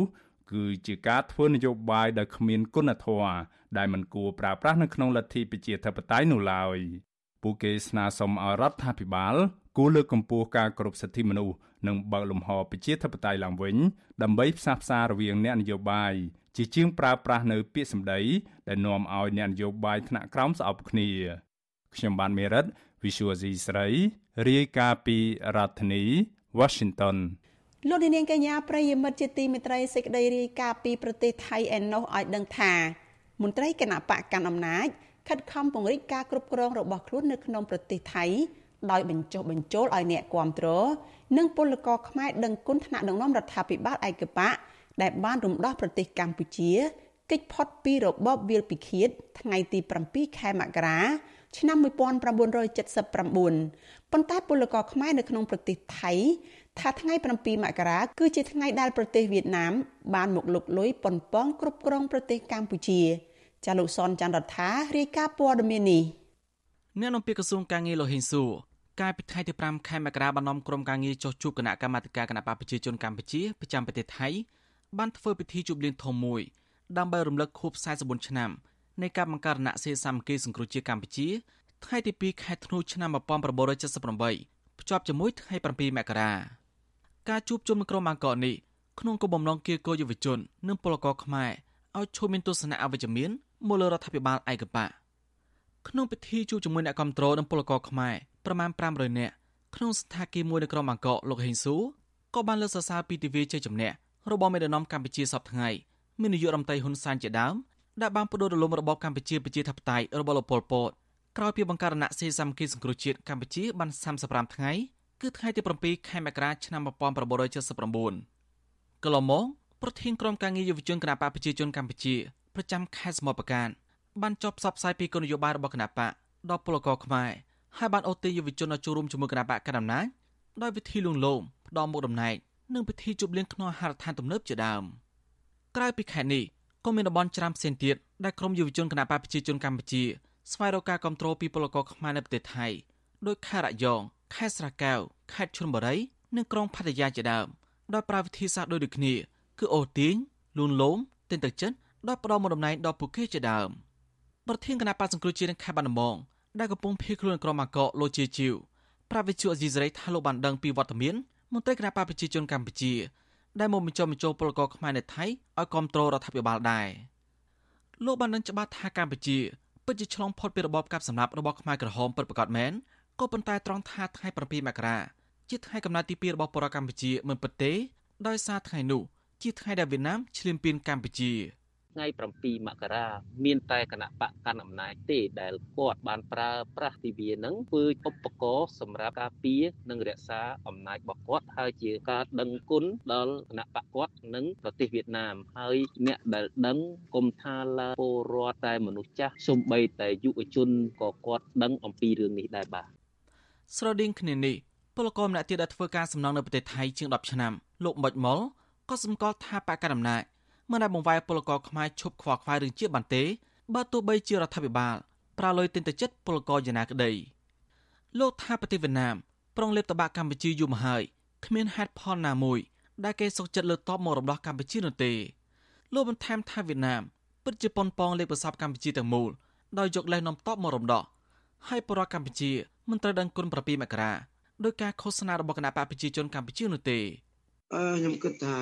គឺជាការធ្វើនយោបាយដោយគ្មានគុណធម៌ដែលមិនគួរប្រើប្រាស់នៅក្នុងលទ្ធិប្រជាធិបតេយ្យនោះឡើយពួកគេស្នើសុំឲ្យរដ្ឋាភិបាល គួរលើកកម្ពស់ការគោរពសិទ្ធិមនុស្សនិងបើកលំហប្រជាធិបតេយ្យឡើងវិញដើម្បីផ្សះផ្សារវាងអ្នកនយោបាយជាជាងប្រើប្រាស់នៅពាក្យសម្ដីដែលនាំឲ្យអ្នកនយោបាយថ្នាក់ក្រោមស្អប់គ្នាខ្ញុំបានមេរិត Visual C ស្រីរាយការណ៍ពីរដ្ឋធានី Washington លោកនាងកញ្ញាប្រិយមិត្តជាទីមេត្រីសេចក្តីរាយការណ៍ពីប្រទេសថៃឯណោះឲ្យដឹងថាមន្ត្រីគណៈបកកាន់អំណាចខិតខំពង្រីកការគ្រប់គ្រងរបស់ខ្លួននៅក្នុងប្រទេសថៃ ដោយបញ្ចុះបញ្ចូលឲ្យអ្នកគាំទ្រនិងពលករខ្មែរដឹងគុណថ្នាក់ដឹកនាំរដ្ឋាភិបាលឯកបកដែលបានរំដោះប្រទេសកម្ពុជាគេចផុតពីរបបវាលពិឃាត ថ្ងៃទី7ខែមករាឆ្នាំ1979ប៉ុន្តែពលករខ្មែរនៅក្នុងប្រទេសថៃថាថ្ងៃ7មករាគឺជាថ្ងៃដែលប្រទេសវៀតណាមបានមកលុកលុយប៉ុនប៉ងគ្រប់គ្រងប្រទេសកម្ពុជាចាលោកសនច័ន្ទរដ្ឋារាយការណ៍ព័ត៌មាននេះអ្នកនាំពាក្យក្រសួងការងារលោកហ៊ីនស៊ូ កាលពីថ្ងៃទី5ខែមករាបាននាំក្រុមការងារចុះជួបគណៈកម្មាធិការគណៈបកប្រជាជនកម្ពុជាប្រចាំប្រទេសថៃបានធ្វើពិធីជប់លៀងធំមួយដើម្បីរំលឹកខួប44ឆ្នាំនៃការបង្កើតរណសិរ្សសាមគ្គីសង្គ្រោះជាតិកម្ពុជាថ្ងៃទី2ខែធ្នូឆ្នាំ1978ភ្ជាប់ជាមួយថ្ងៃ7មករាការជួបជុំនឹងក្រុមអង្គរនេះក្នុងគោលបំណងគៀកោយុវជន និងពលករខ្មែរឲ្យឈប់មានទស្សនៈអវិជ្ជមានមកលើរដ្ឋាភិបាលឯកបកក្នុងពិធីជួបជាមួយអ្នកគ្រប់គ្រងនិងពលករខ្មែរ ប្រមាណ500នាក់ក្នុងស្ថានភាពមួយនៅក្រុមអង្គរលោកហេងស៊ូក៏បានលើកសរសើរពីទិវាជ័យជំនះរបស់មេដឹកនាំកម្ពុជាសពថ្ងៃមាននាយករដ្ឋមន្ត្រីហ៊ុនសែនជាដើមដែលបានផ្ដួលរំលំរបបកម្ពុជាប្រជាធិបតេយ្យរបស់លោកប៉ុលពតក្រោយពីបង្កើតរណសិរ្សសាមគ្គីសង្គ្រោះជាតិកម្ពុជាបាន35ថ្ងៃគឺថ្ងៃទី7ខែមករាឆ្នាំ1979កន្លងមកប្រធានក្រុមការងារយុវជនគណបកប្រជាជនកម្ពុជាប្រចាំខេត្តសមុទ្រប្រការបានចុះផ្សព្វផ្សាយពីគោលនយោបាយរបស់គណបកដល់ពលករខ្មែរ ហើយបានអូសទាញយុវជនឲ្យចូលរួមជាមួយគណបកកណ្ដាលអំណាចដោយវិធីលួងលោមផ្ដំមុខតំណែងនិងពិធីជប់លៀងក្នុងអាហារដ្ឋានទំនើបជាដើមក្រៅពីខេត្តនេះក៏មានតំបន់ច្រាមផ្សេងទៀតដែលក្រមយុវជនគណបកប្រជាជនកម្ពុជាស្វែងរកការគ្រប់គ្រងពីពលករខ្មែរនៅប្រទេសថៃដោយខេត្តរយងខេត្តស្រែកែវខេត្តឈុនបុរីនិងក្រុងផាត់យាជាដើមដោយប្រើវិធីសាស្ត្រដូចដូចគ្នាគឺអូទាញលូនលោមទិនទឹកចិត្តដោយផ្ដល់មុខតំណែងដល់ពួកគេជាដើមប្រធានគណៈបកសង្គ្រោះជាតិនៅខេត្តបាត់ដំបង ដែលកំពុងភៀសខ្លួនក្រុមអាកកលោកជាជីវប្រាវិជ្ជាអេស៊ីសរ៉ៃថាលោកបានដឹងពីវត្តមានមន្ត្រីគណៈបកប្រជាជនកម្ពុជាដែលមកបញ្ចុះបញ្ចូលពលករខ្មែរនៅថៃឲ្យគ្រប់គ្រងរដ្ឋាភិបាលដែរលោកបាននឹងច្បាស់ថាកម្ពុជាពិតជាឆ្លងផុតពីរបបកាប់សម្លាប់របស់ខ្មែរក្រហមពិតប្រាកដមែនក៏ប៉ុន្តែត្រង់ថាថ្ងៃ7មករាជាថ្ងៃកំណើតទី2របស់ប្រជាកម្ពុជាមិនពិតទេដោយសារថ្ងៃនោះជាថ្ងៃដែលវៀតណាមឈ្លានពានកម្ពុជា ថ្ងៃ7មករាមានតែគណៈបកកណ្ដាលអំណាចទេដែលគាត់បានប្រើប្រាស់ទិវានឹងធ្វើឧបករណ៍សម្រាប់ការពារនិងរក្សាអំណាចរបស់គាត់ហើយជាការដឹងគុណដល់គណៈបកគាត់និងប្រទេសវៀតណាមហើយអ្នកដែលដឹងគុំថាឡាពលរដ្ឋតែមនុស្សចាស់សំបីតែយុវជនក៏គាត់ដឹងអំពីរឿងនេះដែរបាទស្រដៀងគ្នានេះពលករម្នាក់ទៀតដែលធ្វើការសំណងនៅប្រទេសថៃជាង10ឆ្នាំលោកមុចមុលក៏សម្គាល់ថាបកកណ្ដាលអំណាច មិនដែលបង្វែរពលករខ្មែរឈប់ខ្វល់ខ្វាយរឿងជាតិបានទេបើទោះបីជារដ្ឋាភិបាលប្រើលុយទិញទៅចិត្តពលករយ៉ាងណាក្តីលោកថាប្រទេសវៀតណាមប្រុងលេបតបាក់កម្ពុជាយូរមកហើយគ្មានហេតុផលណាមួយ ដែលគេសុកចិត្តលើតបមករំដោះកម្ពុជានោះទេលោកបន្ថែមថាវៀតណាមពិតជាប៉ុនប៉ងលេបប្រសពកម្ពុជាទាំងមូលដោយយកលេសនាំតបមករំដោះហើយបរិវត្តកម្ពុជាមិនត្រូវដឹងគុណ7មករាដោយការឃោសនារបស់គណៈបកប្រជាជនកម្ពុជានោះទេ អឺខ្ញុំគិតថា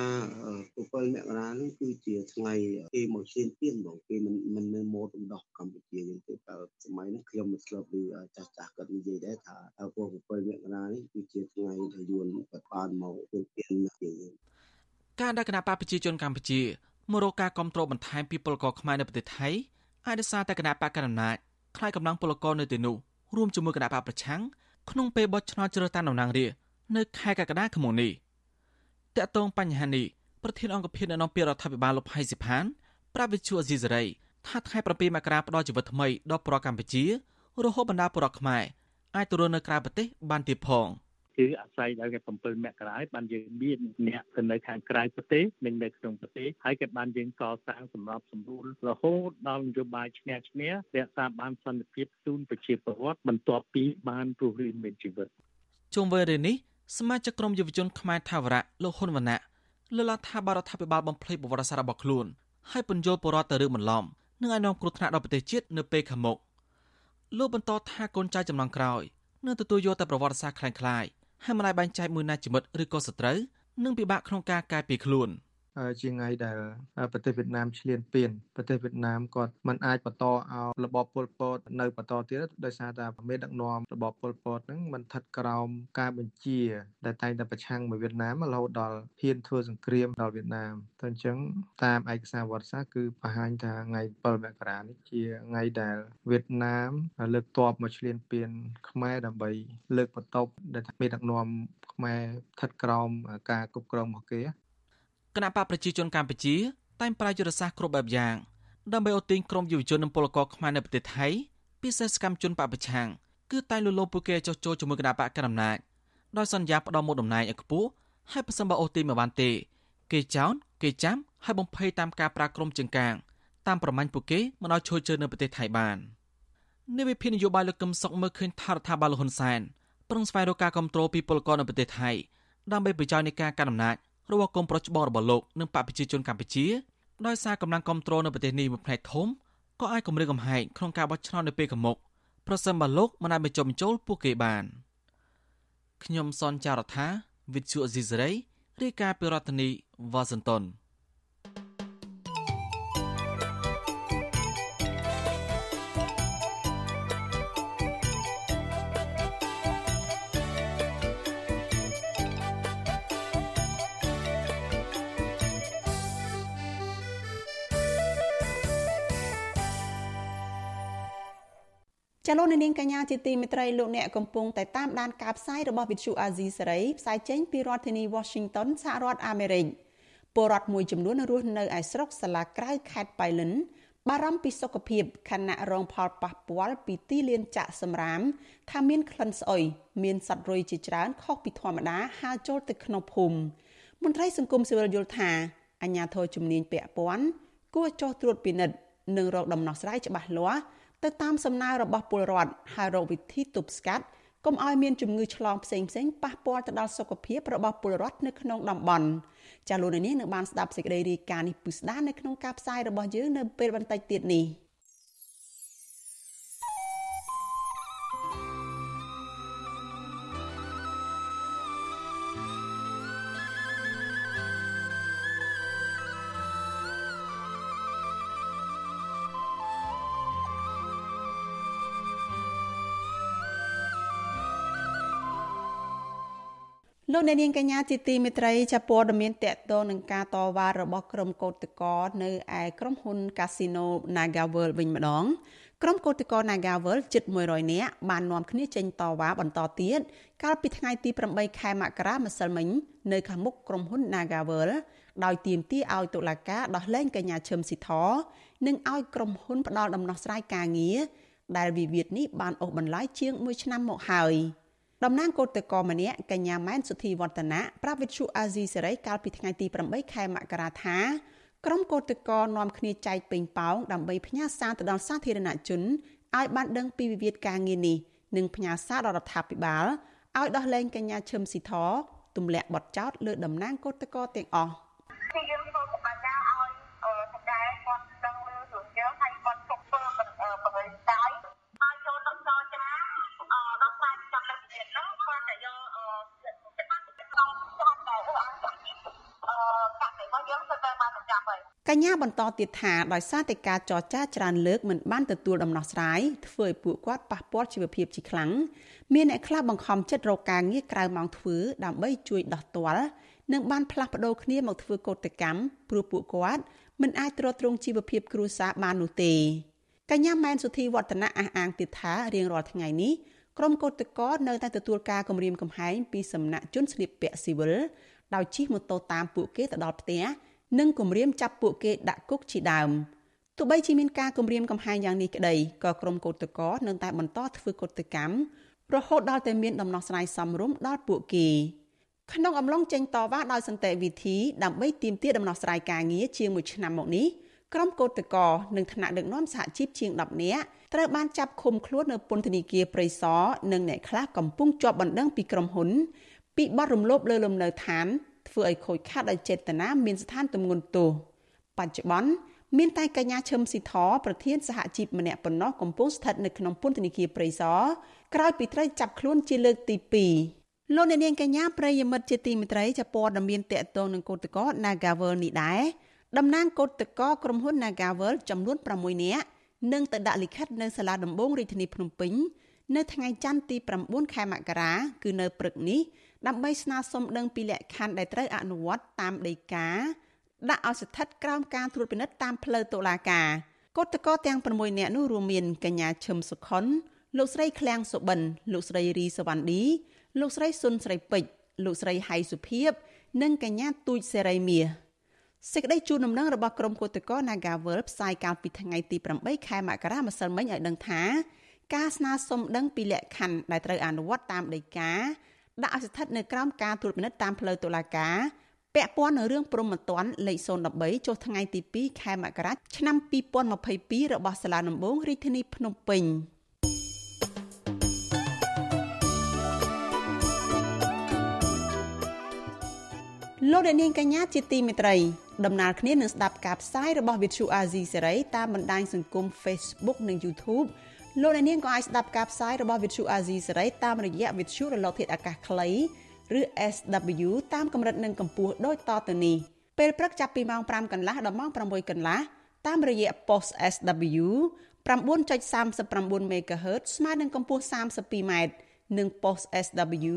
7មករានេះគឺជាថ្ងៃគេមកឈានទានបងគេមិនមិននៅម៉ូដរំដោះកម្ពុជាយើងទេតែសម័យនេះខ្ញុំមិនស្លាប់ឮចាស់ចាស់គាត់និយាយដែរថាពួក7មករានេះគឺជាថ្ងៃដែលយួនគាត់បានមកទានទានយើងការដែលគណៈបកប្រជាជនកម្ពុជាមករកការគ្រប់គ្រងបន្ថែមពីពលករខ្មែរនៅប្រទេសថៃអាចដោយសារតែគណៈបកកណ្ដាលអំណាចខ្លាយកម្លាំងពលករនៅទីនោះរួមជាមួយគណៈបកប្រឆាំងក្នុងពេលបោះឆ្នោតជ្រើសតាំងតំណាងរាស្ត្រនៅខែកក្កដាឆ្នាំនេះ តកតងបញ្ហានេះប្រធានអង្គភិបអ្នកនាំពាក្យរដ្ឋាភិបាលលោកផៃសិផានប្រាប់វិទ្យុអេស៊ីសេរីថាថ្ងៃ7មករាផ្ដល់ជីវិតថ្មីដល់ប្រជាកម្ពុជារហូតបណ្ដាប្រជាខ្មែរអាចទៅរស់នៅក្រៅប្រទេសបានទៀតផងគឺអាស្រ័យដល់គេ7មករាបានយើងមានអ្នកទៅនៅខាងក្រៅប្រទេសនិងនៅក្នុងប្រទេសហើយគេបានយើងកសាងសម្រាប់សម្រួលរហូតដល់នយោបាយឈ្នះឈ្នះរក្សាបានសន្តិភាពជូនប្រជាពលរដ្ឋបន្ទាប់ពីបានរស់រានមានជីវិតជុំវិញរឿងនេះ សមាជិកក្រុមយុវជនខ្មែរថាវរៈលោកហ៊ុនវណ្ណៈលើកឡើងថាបរដ្ឋាភិបាលបំភ្លេចប្រវត្តិសាស្ត្ររបស់ខ្លួនហើយពន្យល់បរដ្ឋទៅរឿងបន្លំនឹងឲ្យនាំគ្រោះថ្នាក់ដល់ប្រទេសជាតិនៅពេលខាងមុខលោកបន្តថាកូនចៅចំនួនក្រោយនឹងទទួលយកតែប្រវត្តិសាស្ត្រคล้ายៗហើយមិនអាចបែងចែកមួយណាជាមិត្តឬក៏សត្រូវនឹងពិបាកក្នុងការកែពីខ្លួន។ ជាថ្ងៃដែលប្រទេសវៀតណាមឈ្លានពានប្រទេសវៀតណាមគាត់មិនអាចបន្តឲ្យរបបប៉ុលពតនៅបន្តទៀតដោយសារតែមេដឹកនាំរបបប៉ុលពតហ្នឹងមិនស្ថិតក្រោមការបញ្ជា ដែលតែងតែប្រឆាំងមកវៀតណាមរហូតដល់ហ៊ានធ្វើសង្គ្រាមដល់វៀតណាមតែអញ្ចឹងតាមឯកសារវត្តសាស្ត្រគឺបង្ហាញថាថ្ងៃ7មករានេះជាថ្ងៃដែលវៀតណាមលើកទ័ពមកឈ្លានពាន ខ្មែរដើម្បី លើកបន្ទប់ដែលមេដឹកនាំខ្មែរស្ថិតក្រោមការគ្រប់គ្រងរបស់គេ គណៈបកប្រជាជនកម្ពុជាតែងប្រើយុទ្ធសាស្ត្រគ្រប់បែបយ៉ាងដើម្បីអូសទាញក្រុមយុវជននិងពលករខ្មែរនៅប្រទេសថៃពិសេសសកម្មជនបពប្រឆាំងគឺតែងលុលោពួកគេចោះចូលជាមួយគណៈបកកណ្ដាលអំណាចដោយសន្យាផ្ដល់មុខតំណែងឲ្យខ្ពស់ហើយប្រសិនបើអូទីមិនបានទេ គេចោទគេចាំហើយបំភ័យតាមការប្រាក្រមជើងកាងតាមប្រមាញ់ពួកគេមិនឲ្យចូលជើងនៅប្រទេសថៃបាននាយវិភាននយោបាយលោកកឹមសុខមើលឃើញថារដ្ឋាភិបាលលហ៊ុនសែនប្រឹងស្វែងរកការគ្រប់គ្រងពីពលករនៅប្រទេសថៃដើម្បីប្រយោជន៍នៃការកាន់អំណាច របស់កុំប្រុសច្បងរបស់លោកនិងបកប្រជាជនកម្ពុជាដោយសារកម្លាំងគ្រប់គ្រងនៅប្រទេសនេះមួយផ្នែកធំក៏អាចគម្រាមកំហែងក្នុងការបោះឆ្នោតនៅពេលខាងមុខប្រសិនបើលោកមិនអាចបញ្ចុះបញ្ចូលពួកគេបានខ្ញុំសនចាររថាវិទ្យុអេស៊ីសរ៉ៃរាយការណ៍ពីរដ្ឋធានីវ៉ាស៊ីនតោន ចាលោកនាងកញ្ញាជាទីមេត្រីលោកអ្នកកំពុងតែតាមដានការផ្សាយរបស់វិទ្យុអាស៊ីសេរីផ្សាយចេញពីរដ្ឋធានី Washington សហរដ្ឋអាមេរិកពលរដ្ឋមួយចំនួនរស់នៅឯស្រុកសាឡាក្រៅខេត្តបៃលិនបារម្ភពីសុខភាពខណៈរងផលប៉ះពាល់ពីទីលានចាក់សំរាមថាមានក្លិនស្អុយមានសត្វរុយជាច្រើនខុសពីធម្មតាហើរចូលទៅក្នុងភូមិមន្ត្រីសង្គមស៊ីវិលយល់ថាអាជ្ញាធរជំនាញពាក់ព័ន្ធគួរចុះត្រួតពិនិត្យនិងរកដំណោះស្រាយច្បាស់លាស់ ទៅតាមសំណើរបស់ពលរដ្ឋហើយរកវិធីទប់ស្កាត់កុំឲ្យមានជំងឺឆ្លងផ្សេងផ្សេងប៉ះពាល់ទៅដល់សុខភាពរបស់ពលរដ្ឋនៅក្នុងតំបន់ចាលោកនាងនឹងបានស្ដាប់សេចក្តីរាយការណ៍នេះពិស្ដានៅក្នុងការផ្សាយរបស់យើងនៅពេលបន្តិចទៀតនេះ។ លោកអ្នកនាងកញ្ញាជាទីមេត្រីចាព័ត៌មានតកតនឹងការតវ៉ារបស់ក្រុមកោតកោនៅឯក្រុមហ៊ុន Casino NagaWorld វិញម្ដងក្រុមកោតកោ NagaWorld ជិត100នាក់បាននាំគ្នាចេញតវ៉ាបន្តទៀតកាលពីថ្ងៃទី8ខែមករាម្សិលមិញនៅខាងមុខក្រុមហ៊ុន NagaWorld ដោយទាមទារឲ្យតុលាការដោះលែងកញ្ញាឈឹមស៊ីធនិងឲ្យក្រុមហ៊ុនផ្ដាល់ដំណោះស្រាយការងារដែលវិវាទនេះបានអូសបន្លាយជាង1ឆ្នាំមកហើយ។ តំណាងកោតតកម្នាក់កញ្ញាម៉ែនសុធីវឌ្ឍនៈប្រាប់វិទ្យុអាស៊ីសេរីកាលពីថ្ងៃទី8ខែមករាថាក្រុមកោតតកនាំគ្នាចែកពេញប៉ោងដើម្បីផ្ញើសារទៅដល់សាធារណជនឲ្យបានដឹងពីវិវាទការងារនេះនិងផ្ញើសារដល់រដ្ឋាភិបាលឲ្យដោះលែងកញ្ញាឈឹមស៊ីធទម្លាក់បទចោទលើតំណាងកោតតកទាំងអស់យើងធ្វើបដិការឲ្យសម្ដែងគាត់ដឹងលើរឿងយើងហើយគាត់ទុកធ្វើបរិយាកាសឲ្យចូលទៅចរចាដោះស្រាយចំណាប់ទៀតនោះគាត់តែយ កអឺច្បាប់ក្នុងជាប់តែអឺកាក់របស់យើងទៅបានបញ្ចប់ហើយកញ្ញាបន្តទៀតថាដោយសារតែការចរចាច្រើនលើកមិនបានទទួលដំណោះស្រាយធ្វើឲ្យពួកគាត់ប៉ះពាល់ជីវភាពជាខ្លាំងមានអ្នកខ្លះបង្ខំចិត្តរកការងារក្រៅម៉ោងធ្វើដើម្បីជួយដោះទាល់និងបានផ្លាស់ប្ដូរគ្នាមកធ្វើកោតកម្មព្រោះពួកគាត់មិនអាចទ្រទ្រង់ជីវភាពគ្រួសារបាននោះទេកញ្ញាម៉ែនសុធីវឌ្ឍនៈអះអាងទៀតថារៀងរាល់ថ្ងៃនេះ ក្រុមកោតក្រនៅតែទទួលការគម្រាមកំហែងពីសំណាក់ជនស្លៀកពាក់ស៊ីវិលដោយជិះម៉ូតូតាមពួកគេទៅដល់ផ្ទះនិងគម្រាមចាប់ពួកគេដាក់គុកជាដើមទោះបីជាមានការគម្រាមកំហែងយ៉ាងនេះក្តីក៏ក្រុមកោតក្រនៅតែបន្តធ្វើកោតកម្មរហូតដល់តែមានដំណោះស្រាយសមរម្យដល់ពួកគេក្នុងអំឡុងចេញតវ៉ាដោយសន្តិវិធីដើម្បីទាមទារដំណោះស្រាយការងារជាង1ឆ្នាំមកនេះ ក្រុមកោតក្រនិងថ្នាក់ដឹកនាំសហជីពជាង10នាក់ត្រូវបានចាប់ឃុំខ្លួននៅពន្ធនាគារព្រៃសរនិងអ្នកខ្លះកំពុងជាប់បណ្ដឹងពីក្រុមហ៊ុនពីបទរំលោភលើលំនៅឋានធ្វើឲ្យខូចខាតដោយចេតនាមានស្ថានទម្ងន់ទោសបច្ចុប្បន្នមានតែកញ្ញាឈឹមស៊ីធប្រធានសហជីពម្នាក់ប៉ុណ្ណោះកំពុងស្ថិតនៅក្នុងពន្ធនាគារព្រៃសរក្រោយពីត្រូវចាប់ខ្លួនជាលើកទី2លោកអ្នកនាងកញ្ញាប្រិយមិត្តជាទីមេត្រីចាព័ត៌មានតកតងនឹងកោតកោ Nagavel នេះដែរ តំណាងកោតកោក្រុមហ៊ុន Nagavel ចំនួន6នាក់នឹងទៅដាក់លិខិតនៅសាលាដំបងរាជធានីភ្នំពេញនៅថ្ងៃច័ន្ទទី9ខែមករាគឺនៅព្រឹកនេះដើម្បីស្នើសុំដឹងពីលក្ខខណ្ឌដែលត្រូវអនុវត្តតាមដីកាដាក់ឲ្យស្ថិតក្រោមការត្រួតពិនិត្យតាមផ្លូវតុលាការកោតកោទាំង6នាក់នោះរួមមានកញ្ញាឈឹមសុខុនលោកស្រីឃ្លាំងសុបិនលោកស្រីរីសវណ្ឌីលោកស្រីសុនស្រីពេជ្រលោកស្រីហៃសុភីបនិងកញ្ញាទូចសេរីមាស សេចក្តីជូនដំណឹងរបស់ក្រុមកោតក្រ Nagavel ផ្សាយកាលពីថ្ងៃទី8ខែមករាម្សិលមិញឲ្យដឹងថាការស្នើសុំដឹងពីលក្ខខណ្ឌដែលត្រូវអនុវត្តតាមដីកាដាក់ឲ្យស្ថិតនៅក្រោមការត្រួតពិនិត្យតាមផ្លូវតុលាការពាក់ព័ន្ធនឹងរឿងព្រំប្រទានលេខ013ចុះថ្ងៃទី2ខែមករាឆ្នាំ2022របស់សាលាដំបងរាជធានីភ្នំពេញ លោកអ្នកនាងកញ្ញាជាទីមេត្រីដំណើរគ្នានឹងស្ដាប់ការផ្សាយរបស់ Vithu Azizi Serai តាមបណ្ដាញសង្គម Facebook និង YouTube លោកអ្នកនាងក៏អាចស្ដាប់ការផ្សាយរបស់ Vithu Azizi Serai តាមរយៈ Vithu រលកធាតុអាកាសខ្លីឬ SW តាមកម្រិតនិងកម្ពស់ដូចតទៅនេះពេលព្រឹកចាប់ពីម៉ោង5កន្លះដល់ម៉ោង6កន្លះតាមរយៈ post SW 9.39 MHz ស្មើនឹងកម្ពស់ 32m និង post SW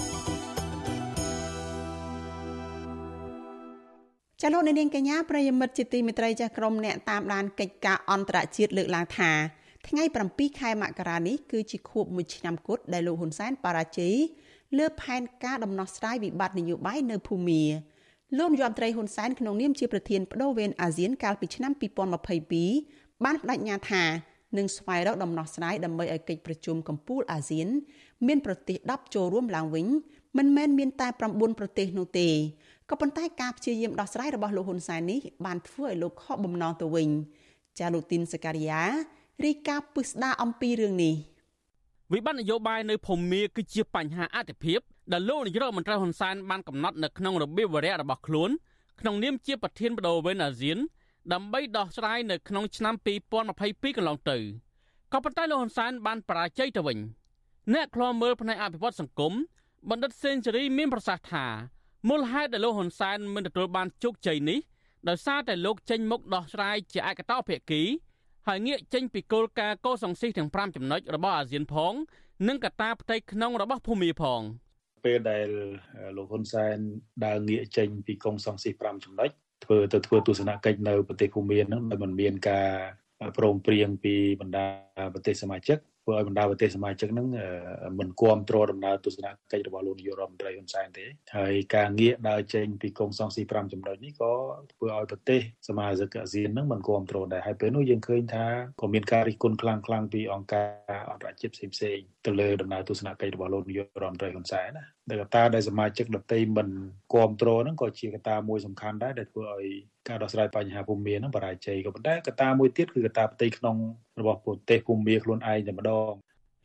ចលនានាងកញ្ញាប្រិយមិត្តជាទីមេត្រីចាស់ក្រុមអ្នកតាមដានកិច្ចការអន្តរជាតិលើកឡើងថាថ្ងៃ7ខែមករានេះគឺជាខួប1ឆ្នាំគត់ដែលលោកហ៊ុនសែនបរាជ័យលើផែនការដំណោះស្រាយវិបត្តិនយោបាយនៅភូមាលោកនាយរដ្ឋមន្ត្រីហ៊ុនសែនក្នុងនាមជាប្រធានបដូវវេនអាស៊ានកាលពីឆ្នាំ2022បានបដិញ្ញាថានឹងស្វែងរកដំណោះស្រាយដើម្បីឲ្យកិច្ចប្រជុំកំពូលអាស៊ាន មានប្រទេស10ចូលរួមឡើងវិញមិនមែនមានតែ9ប្រទេសនោះទេ ក៏ប៉ុន្តែការព្យាយាមដោះស្រាយរបស់លោកហ៊ុនសែននេះបានធ្វើឲ្យលោកខកបំណងទៅវិញចាលោកទីនសការីយ៉ារីកាពិស្ដាអំពីរឿងនេះវិបត្តិនយោបាយនៅភូមាគឺជាបញ្ហាអតិភិបដែលលោកនាយករដ្ឋមន្ត្រីហ៊ុនសែនបានកំណត់នៅក្នុងរបៀបវរៈរបស់ខ្លួនក្នុងនាមជាប្រធានបដូវវេនអាស៊ានដើម្បីដោះស្រាយនៅក្នុងឆ្នាំ2022កន្លងទៅក៏ប៉ុន្តែលោកហ៊ុនសែនបានបរាជ័យទៅវិញអ្នកខ្លាំមើលផ្នែកអភិវឌ្ឍសង្គមបណ្ឌិតសេនស៊ូរីមានប្រសាសន៍ថា មូលហេតុដែលលោកហ៊ុនសែនមិនទទួលបានជោគជ័យនេះដោយសារតែលោកចេញមុខដោះស្រាយជាឯកតោភាគីហើយងាកចេញពីគោលការណ៍កោសង្ស៊ីទាំង5ចំណុចរបស់អាស៊ានផង និងកត្តាផ្ទៃក្នុងរបស់ភូមាផងពេលដែលលោកហ៊ុនសែនដើរងាកចេញពីកងសង្ស៊ី5ចំណុចធ្វើទៅធ្វើទស្សនកិច្ចនៅប្រទេសភូមាហ្នឹងដោយមិនមានការព្រមព្រៀងពីបណ្ដាប្រទេសសមាជិក ធ្វើឲ្យបណ្ដាប្រទេសសមាជិកហ្នឹងមិនគ្រប់គ្រងដំណើរទស្សនកិច្ចរបស់លោកនាយករដ្ឋមន្ត្រីហ៊ុនសែនទេហើយការងាកដើរចេញពីកងសង្ស៊ី5ចំណុចនេះក៏ធ្វើឲ្យប្រទេសសមាជិកអាស៊ានហ្នឹងមិនគ្រប់គ្រងដែរហើយពេលនោះយើងឃើញថាក៏មានការរិះគន់ខ្លាំងខ្លាំងពីអង្គការអន្តរជាតិផ្សេងៗទៅលើដំណើរទស្សនកិច្ចរបស់លោកនាយករដ្ឋមន្ត្រីហ៊ុនសែនណាដែលកត្តាដែលសមាជិកដទៃមិនគ្រប់គ្រងហ្នឹងក៏ជាកត្តាមួយសំខាន់ដែរដែលធ្វើឲ្យការដោះស្រាយបញ្ហាភូមិមានហ្នឹងបរាជ័យក៏ប៉ុន្តែកត្តាមួយទៀតគឺកត្តាផ្ទៃក្នុងរបស់ប្រទេសភូមិខ្លួនឯងតែម្ដង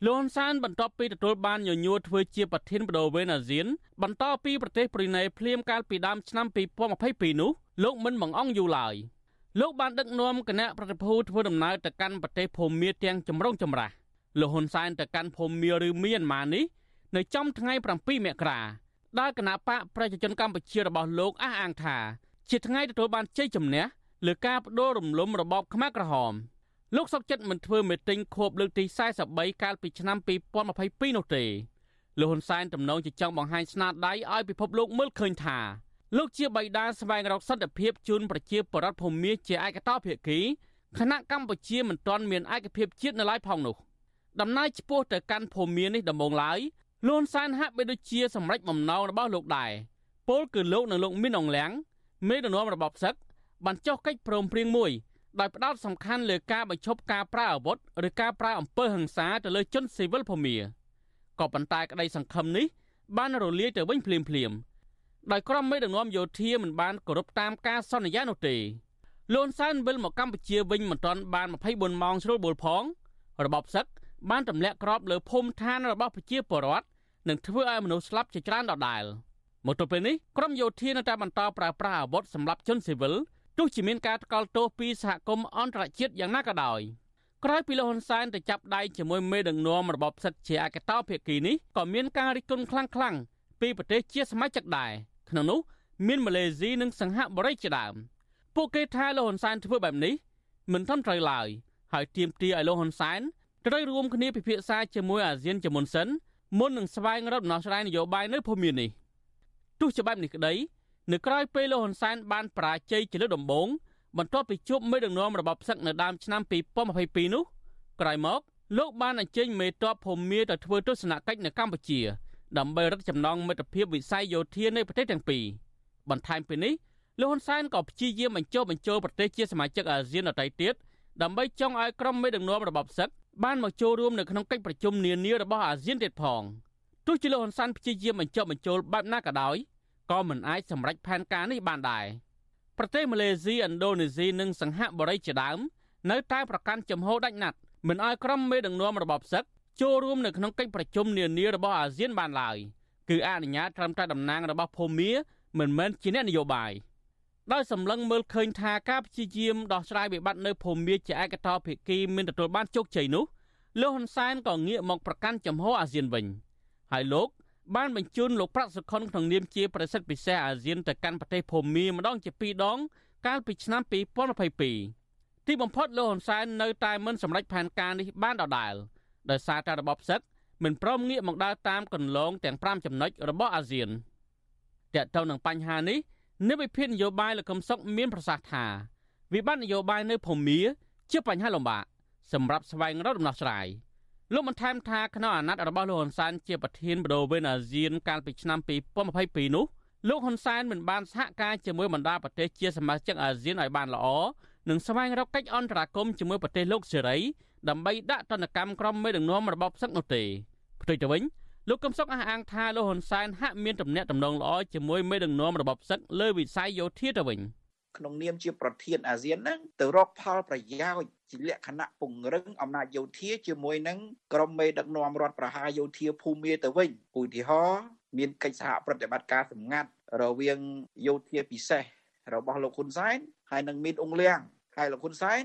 លន់សានបន្ទាប់ពីទទួលបានញញួរធ្វើជាប្រធានបដូវវេនអាស៊ានបន្តពីប្រទេសប្រ៊ុយណេភ្លាមកាលពីដើមឆ្នាំ2022នោះលោកមិនបង្អង់យូរឡើយលោកបានដឹកនាំគណៈប្រតិភូធ្វើដំណើរទៅកាន់ប្រទេសភូមាទាំងចម្រុងចម្រាស់លោកហ៊ុនសែនទៅកាន់ភូមាឬមីយ៉ាន់ម៉ានេះ នៅចំថ្ងៃ7មករាដែលគណៈបកប្រជាជនកម្ពុជារបស់លោកអះអាងថា ជាថ្ងៃទទួលបានជ័យជំនះលើការបដូររំលំរបបខ្មែរក្រហមលោកសុកចិត្តមិនធ្វើមេតិញខួបលើកទី43កាលពីឆ្នាំ2022នោះទេលោកហ៊ុនសែនទំនងជាចង់បង្ហាញស្នាដៃឲ្យពិភពលោកមើលឃើញថាលោកជាបៃតាស្វែងរកសន្តិភាពជូនប្រជាពលរដ្ឋភូមាជាឯកតោភាគីខណៈកម្ពុជាមិនទាន់មានឯកភាពជាតិនៅឡើយផងនោះដំណើរឆ្ពោះទៅកាន់ភូមានេះដំបូងឡើយ លន់សានហាក់បីដូចជាសម្រេចបំណងរបស់លោកដែរពលគឺលោកនិងលោកមីនអងលៀងមេដឹកនាំរបបសឹកបានចុះកិច្ចព្រមព្រៀងមួយដោយផ្ដោតសំខាន់លើការបញ្ឈប់ការប្រើអាវុធឬការប្រើអំពើហិង្សាទៅលើជនស៊ីវិលភូមាក៏ប៉ុន្តែក្តីសង្ឃឹមនេះបានរលាយទៅវិញភ្លាមភ្លាមដោយក្រុមមេដឹកនាំយោធាមិនបានគោរពតាមការសន្យានោះទេលន់សានវិលមកកម្ពុជាវិញមិនទាន់បាន24ម៉ោងជ្រុលបុលផងរបបសឹក បានទម្លាក់គ្រាប់លើភូមិឋានរបស់ប្រជាពលរដ្ឋនិងធ្វើឲ្យមនុស្សស្លាប់ជាច្រើនដដែលមកទល់ពេលនេះក្រុមយោធានៅតែបន្តប្រើប្រាស់អាវុធសម្រាប់ជនស៊ីវិលទោះជាមានការថ្កោលទោសពីសហគមន៍អន្តរជាតិយ៉ាងណាក៏ដោយក្រោយពីលោកហ៊ុនសែនទៅចាប់ដៃជាមួយមេដឹកនាំរបបផ្សិតជាអកតោភាគីនេះក៏មានការរិះគន់ខ្លាំងៗពីប្រទេសជាសមាជិកដែរក្នុងនោះមានម៉ាឡេស៊ីនិងសិង្ហបុរីជាដើមពួកគេថាលោកហ៊ុនសែនធ្វើបែបនេះមិនត្រឹមត្រូវឡើយហើយទាមទារឲ្យលោកហ៊ុនសែន ត្រូវរួមគ្នាពិភាក្សាជាមួយអាស៊ានជាមុនសិនមុននឹងស្វែងរកដំណោះស្រាយនយោបាយនៅភូមិនេះទោះជាបែបនេះក្តីនៅក្រៅពេលលោកហ៊ុនសែនបានបរាជ័យជាលើកដំបូងបន្ទាប់ពីជួបមេដឹកនាំរបបសឹកនៅដើមឆ្នាំ2022នោះក្រោយមកលោកបានអញ្ជើញមេតបភូមាទៅធ្វើទស្សនកិច្ចនៅកម្ពុជា ដើម្បីរឹតចំណងមិត្តភាពវិស័យយោធានៃប្រទេសទាំងពីរបន្ថែមពីនេះលោកហ៊ុនសែនក៏ព្យាយាមបញ្ចុះបញ្ចូលប្រទេសជាសមាជិកអាស៊ានដទៃទៀតដើម្បីចង់ឲ្យក្រុមមេដឹកនាំរបបសឹក បានមកចូលរួមនៅក្នុងកិច្ចប្រជុំនានារបស់អាស៊ានទៀតផងទោះជាលោកហ៊ុនសែនព្យាយាមបញ្ចុះបញ្ចូលបែបណាក៏ដោយក៏មិនអាចសម្រេចផែនការនេះបានដែរប្រទេសម៉ាឡេស៊ីឥណ្ឌូនេស៊ីនិងសិង្ហបុរីជាដើមនៅតែប្រកាន់ចំហដាច់ណាត់មិនឲ្យក្រុមមេដឹកនាំរបបសឹកចូលរួមនៅក្នុងកិច្ចប្រជុំនានារបស់អាស៊ានបានឡើយគឺអនុញ្ញាតត្រឹមតែតំណាងរបស់ភូមាមិនមែនជាអ្នកនយោបាយ ដោយសម្លឹងមើលឃើញថាការព្យាយាមដោះស្រាយវិបត្តិនៅភូមាជាឯកតោភាគីមិនទទួលបានជោគជ័យនោះលោកហ៊ុនសែនក៏ងាកមកប្រកាន់ចំហអាស៊ានវិញហើយលោកបានបញ្ជូនលោកប្រាក់សុខុនក្នុងនាមជាប្រសិទ្ធពិសេសអាស៊ានទៅកាន់ប្រទេសភូមាម្ដងជាពីរដង កាលពីឆ្នាំ2022ទីបំផុតលោកហ៊ុនសែននៅតែមិនសម្រេចផែនការនេះបានដដែលដោយសារតែរបបសឹកមិនព្រមងាកមកដើរតាមកន្លងទាំង5ចំណុចរបស់អាស៊ានតើតើនឹងបញ្ហានេះ និវិភាននយោបាយលោកកឹមសុខមានប្រសាសន៍ថាវិបត្តិនយោបាយនៅភូមាជាបញ្ហាលំបាកសម្រាប់ស្វែងរកដំណោះស្រាយលោកបានថែមថាក្នុងអាណត្តិរបស់លោកហ៊ុនសែនជាប្រធានបដូវវេនអាស៊ានកាលពីឆ្នាំ2022នោះលោកហ៊ុនសែនមិនបានសហការជាមួយបណ្ដាប្រទេសជាសមាជិកអាស៊ានឲ្យបានល្អនិងស្វែងរកកិច្ចអន្តរាគមន៍ជាមួយប្រទេសលោកសេរីដើម្បីដាក់ទណ្ឌកម្មក្រុមមេដឹកនាំរបបសឹកនោះទេផ្ទុយទៅវិញ លោកកឹមសុខអះអាងថាលោកហ៊ុនសែនហាក់មានទំនាក់ទំនងល្អជាមួយមេដឹកនាំរបបសឹកលើវិស័យយោធាទៅវិញក្នុងនាមជាប្រធានអាស៊ានហ្នឹងទៅរកផលប្រយោជន៍ជាលក្ខណៈពង្រឹងអំណាចយោធាជាមួយនឹងក្រុមមេដឹកនាំរដ្ឋប្រហារយោធាភូមាទៅវិញឧទាហរណ៍មានកិច្ចសហប្រតិបត្តិការសម្ងាត់រវាងយោធាពិសេសរបស់លោកហ៊ុនសែនហើយនឹងមីនអ៊ុងលៀងហើយលោកហ៊ុនសែន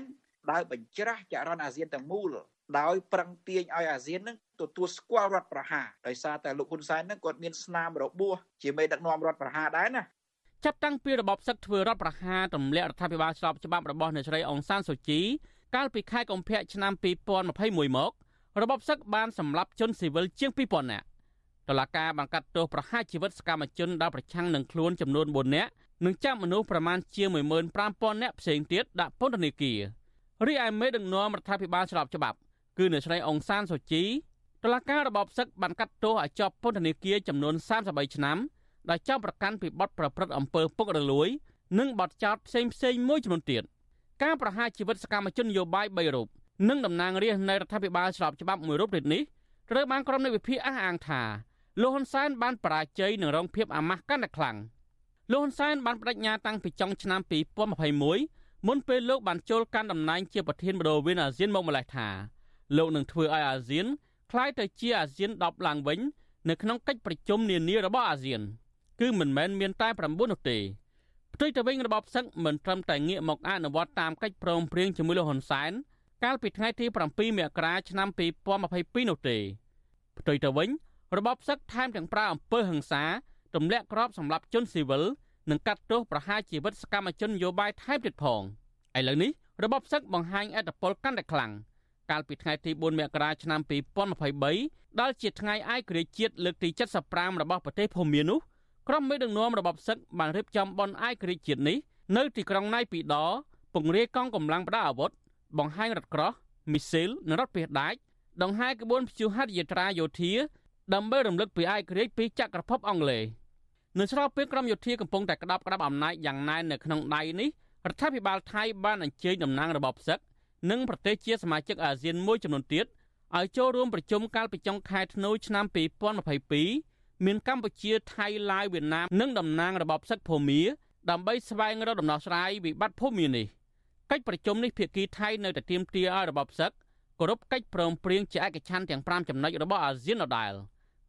ដើរបញ្ច្រាស់ចរន្តអាស៊ានទាំងមូលដោយប្រឹងទាញឲ្យអាស៊ាននឹង ទទួលស្គាល់រដ្ឋប្រហារដោយសារតែលោកហ៊ុនសែននឹងគាត់មានស្នាមរបួសជាមេដឹកនាំរដ្ឋប្រហារដែរណាចាប់តាំងពីរបបសឹកធ្វើរដ្ឋប្រហារទម្លាក់រដ្ឋាភិបាលស្របច្បាប់របស់អ្នកស្រីអង្សានសូជីកាលពីខែកុម្ភៈឆ្នាំ2021មករបបសឹកបានសម្លាប់ជនស៊ីវិលជាង2000នាក់តឡាការបានកាត់ទោសប្រហារជីវិតសកម្មជនដែលប្រឆាំងនឹងខ្លួនចំនួន4នាក់និងចាប់មនុស្សប្រមាណជា15000នាក់ផ្សេងទៀតដាក់ពន្ធនាគាររីឯមេដឹកនាំរដ្ឋាភិបាលស្របច្បាប់គឺអ្នកស្រីអង្សានសូជី តឡាការរបបសឹកបានកាត់ទោសឲ្យជាប់ពន្ធនាគារចំនួន33ឆ្នាំដោយចោទប្រកាន់ពីបទប្រព្រឹត្តអំពើពុករលួយ និងបទចោទផ្សេងផ្សេងមួយចំនួនទៀតការប្រហារជីវិតសកម្មជននយោបាយ3រូបនិងតំណាងរាស្ត្រនៃរដ្ឋាភិបាលស្របច្បាប់មួយរូបទៀតនេះត្រូវបានក្រុមនៃវិភាគអះអាងថាលោកហ៊ុនសែនបានបរាជ័យនឹងរងភាពអាម៉ាស់កាន់តែខ្លាំងលោកហ៊ុនសែនបានបដិញ្ញាតាំងពីចុងឆ្នាំ2021មុនពេលលោកបានចូលកាន់តំណែងជាប្រធានបដូវវេនអាស៊ានមកម្លេះថាលោកនឹងធ្វើឲ្យអាស៊ាន ក្លាយទៅជាអាស៊ាន10ឡើងវិញនៅក្នុងកិច្ចប្រជុំនានារបស់អាស៊ាន គឺមិនមែនមានតែ9នោះទេផ្ទុយទៅវិញរបបសឹកមិនត្រឹមតែងាកមកអនុវត្តតាមកិច្ចព្រមព្រៀងជាមួយលោកហ៊ុនសែនកាលពីថ្ងៃទី7មករាឆ្នាំ2022នោះទេផ្ទុយទៅវិញរបបសឹកថែមទាំងប្រើអំពើហិង្សាទម្លាក់គ្រាប់សម្រាប់ជនស៊ីវិលនិងកាត់ទោសប្រហារជីវិតសកម្មជននយោបាយថែមទៀតផងឥឡូវនេះរបបសឹកបង្ហាញអត្តពលកាន់តែខ្លាំង។ កាលពីថ្ងៃទី4មករាឆ្នាំ2023ដែលជាថ្ងៃឯករាជ្យជាតិលើកទី75របស់ប្រទេសភូមានោះក្រុមមេដឹកនាំរបបសឹកបានរៀបចំបន់ឯករាជ្យជាតិនេះនៅទីក្រុងណៃពីដពង្រាយកងកម្លាំងប្រដាប់អាវុធបង្ហាញរថក្រោះមីស៊ីលនិងរថពាសដាច់ដង្ហែក្បួនព្យុហត្ថយាត្រាយោធា ដើម្បីរំលឹកពីឯករាជ្យពីចក្រភពអង់គ្លេសនៅស្របពេលក្រុមយោធាកំពុងតែក្តាប់ក្តាប់អំណាចយ៉ាងណែននៅក្នុងដៃនេះរដ្ឋាភិបាលថៃបានអញ្ជើញតំណាងរបបសឹក និងប្រទេសជាសមាជិកអាស៊ានមួយចំនួនទៀតឲ្យចូលរួមប្រជុំកាលពីចុងខែធ្នូឆ្នាំ2022មានកម្ពុជាថៃឡាវវៀតណាមនិងតំណាងរបបសឹកភូមាដើម្បីស្វែងរកដំណោះស្រាយវិបត្តិភូមានេះកិច្ចប្រជុំនេះភាគីថៃនៅតែទាមទារឲ្យរបបសឹកគោរពកិច្ចព្រមព្រៀងជាឯកច្ឆន្ទទាំង5ចំណុចរបស់អាស៊ានដដែល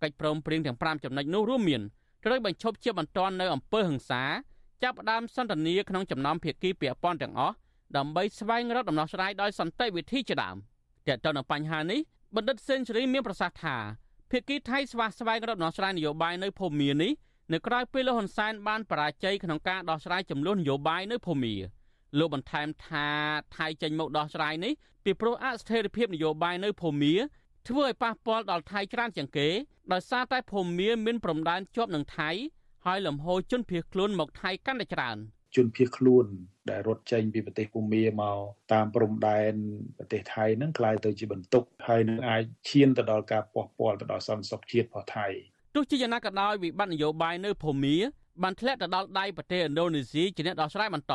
កិច្ចព្រមព្រៀងទាំង5ចំណុចនោះរួមមានត្រូវបញ្ឈប់ជាបន្ទាន់នៅអំពើហិង្សាចាប់ផ្ដើមសន្ទនាក្នុងចំណោមភាគីពាក់ព័ន្ធទាំងអស់ ដើម្បីស្វែងរកដំណោះស្រាយដោយសន្តិវិធីជាដើមតើតើនៅបញ្ហានេះបណ្ឌិតសេនស៊ូរីមានប្រសាសន៍ថាភាគីថៃស្វាស្វែងរកដំណោះស្រាយនយោបាយនៅភូមានេះនៅក្រៅពេលលោកហ៊ុនសែនបានបរាជ័យក្នុងការដោះស្រាយចំនួននយោបាយនៅភូមាលោកបន្ថែមថាថៃចេញមកដោះស្រាយនេះពីព្រោះអស្ថិរភាពនយោបាយនៅភូមាធ្វើឲ្យប៉ះពាល់ដល់ថៃច្រើនជាងគេដោយសារតែភូមាមានព្រំដែនជាប់នឹងថៃហើយលំហូរជនភៀសខ្លួនមកថៃកាន់តែច្រើន ជនភៀសខ្លួន ដែលរត់ចេញពីប្រទេសភូមាមកតាមព្រំដែនប្រទេសថៃនឹងក្លាយទៅជាបន្ទុកហើយនឹងអាចឈានទៅដល់ការប៉ះពាល់ទៅដល់សន្តិសុខជាតិរបស់ថៃទោះជាយ៉ាងណាក៏ដោយវិបត្តិនយោបាយនៅភូមាបានធ្លាក់ទៅដល់ដៃប្រទេសឥណ្ឌូនេស៊ីជាអ្នកដោះស្រាយបន្ត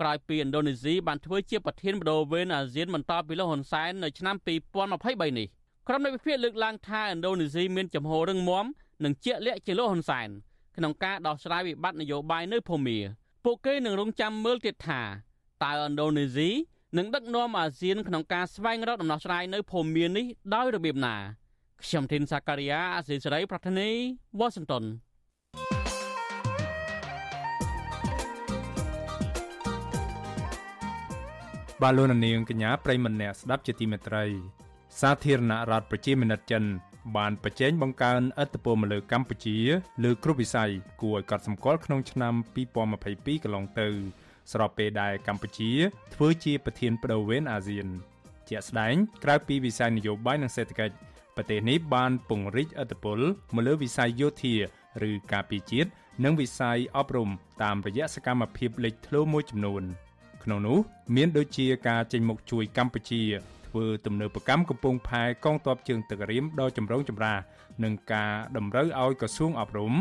ក្រោយពីឥណ្ឌូនេស៊ីបានធ្វើជាប្រធានបដូវវេនអាស៊ានបន្តពីលោកហ៊ុនសែននៅឆ្នាំ2023នេះក្រុមនៃវិភាគលើកឡើងថាឥណ្ឌូនេស៊ីមានចំហររឹងមាំនិងជាក់លាក់ជាលោកហ៊ុនសែនក្នុងការដោះស្រាយវិបត្តិនយោបាយនៅភូមា ពួកគេនឹងរងចាំមើលទៀតថាតើឥណ្ឌូនេស៊ីនឹងដឹកនាំអាស៊ានក្នុងការស្វែងរកដំណោះស្រាយនៅភូមានេះដោយរបៀបណាខ្ញុំធីនសាការីយ៉ាអាស៊ីសេរីប្រធានីវ៉ាស៊ីនតោនបាឡូណានាងកញ្ញាប្រិមម្នាក់ស្ដាប់ជាទីមេត្រី សាធារណរដ្ឋប្រជាមានិតចិន បានប្រជែងបង្កើនឥទ្ធិពលមកលើកម្ពុជាលើគ្រប់វិស័យគួរឲ្យកត់សម្គាល់ក្នុងឆ្នាំ2022កន្លងទៅស្របពេលដែលកម្ពុជាធ្វើជាប្រធានបដូវវេនអាស៊ាន ជាក់ស្ដែងក្រៅពីវិស័យនយោបាយនិងសេដ្ឋកិច្ចប្រទេសនេះបានពង្រីកឥទ្ធិពលមកលើវិស័យយោធាឬការពារជាតិនិងវិស័យអប់រំតាមរយៈសកម្មភាពលេចធ្លោមួយចំនួន ក្នុងនោះមានដូចជាការចេញមុខជួយកម្ពុជា ធ្វើទំនើបកម្មកំពង់ផែកងទ័ពជើងទឹករៀមដ៏ចម្រូងចម្រាសនិងការតម្រូវឲ្យក្រសួងអប់រំ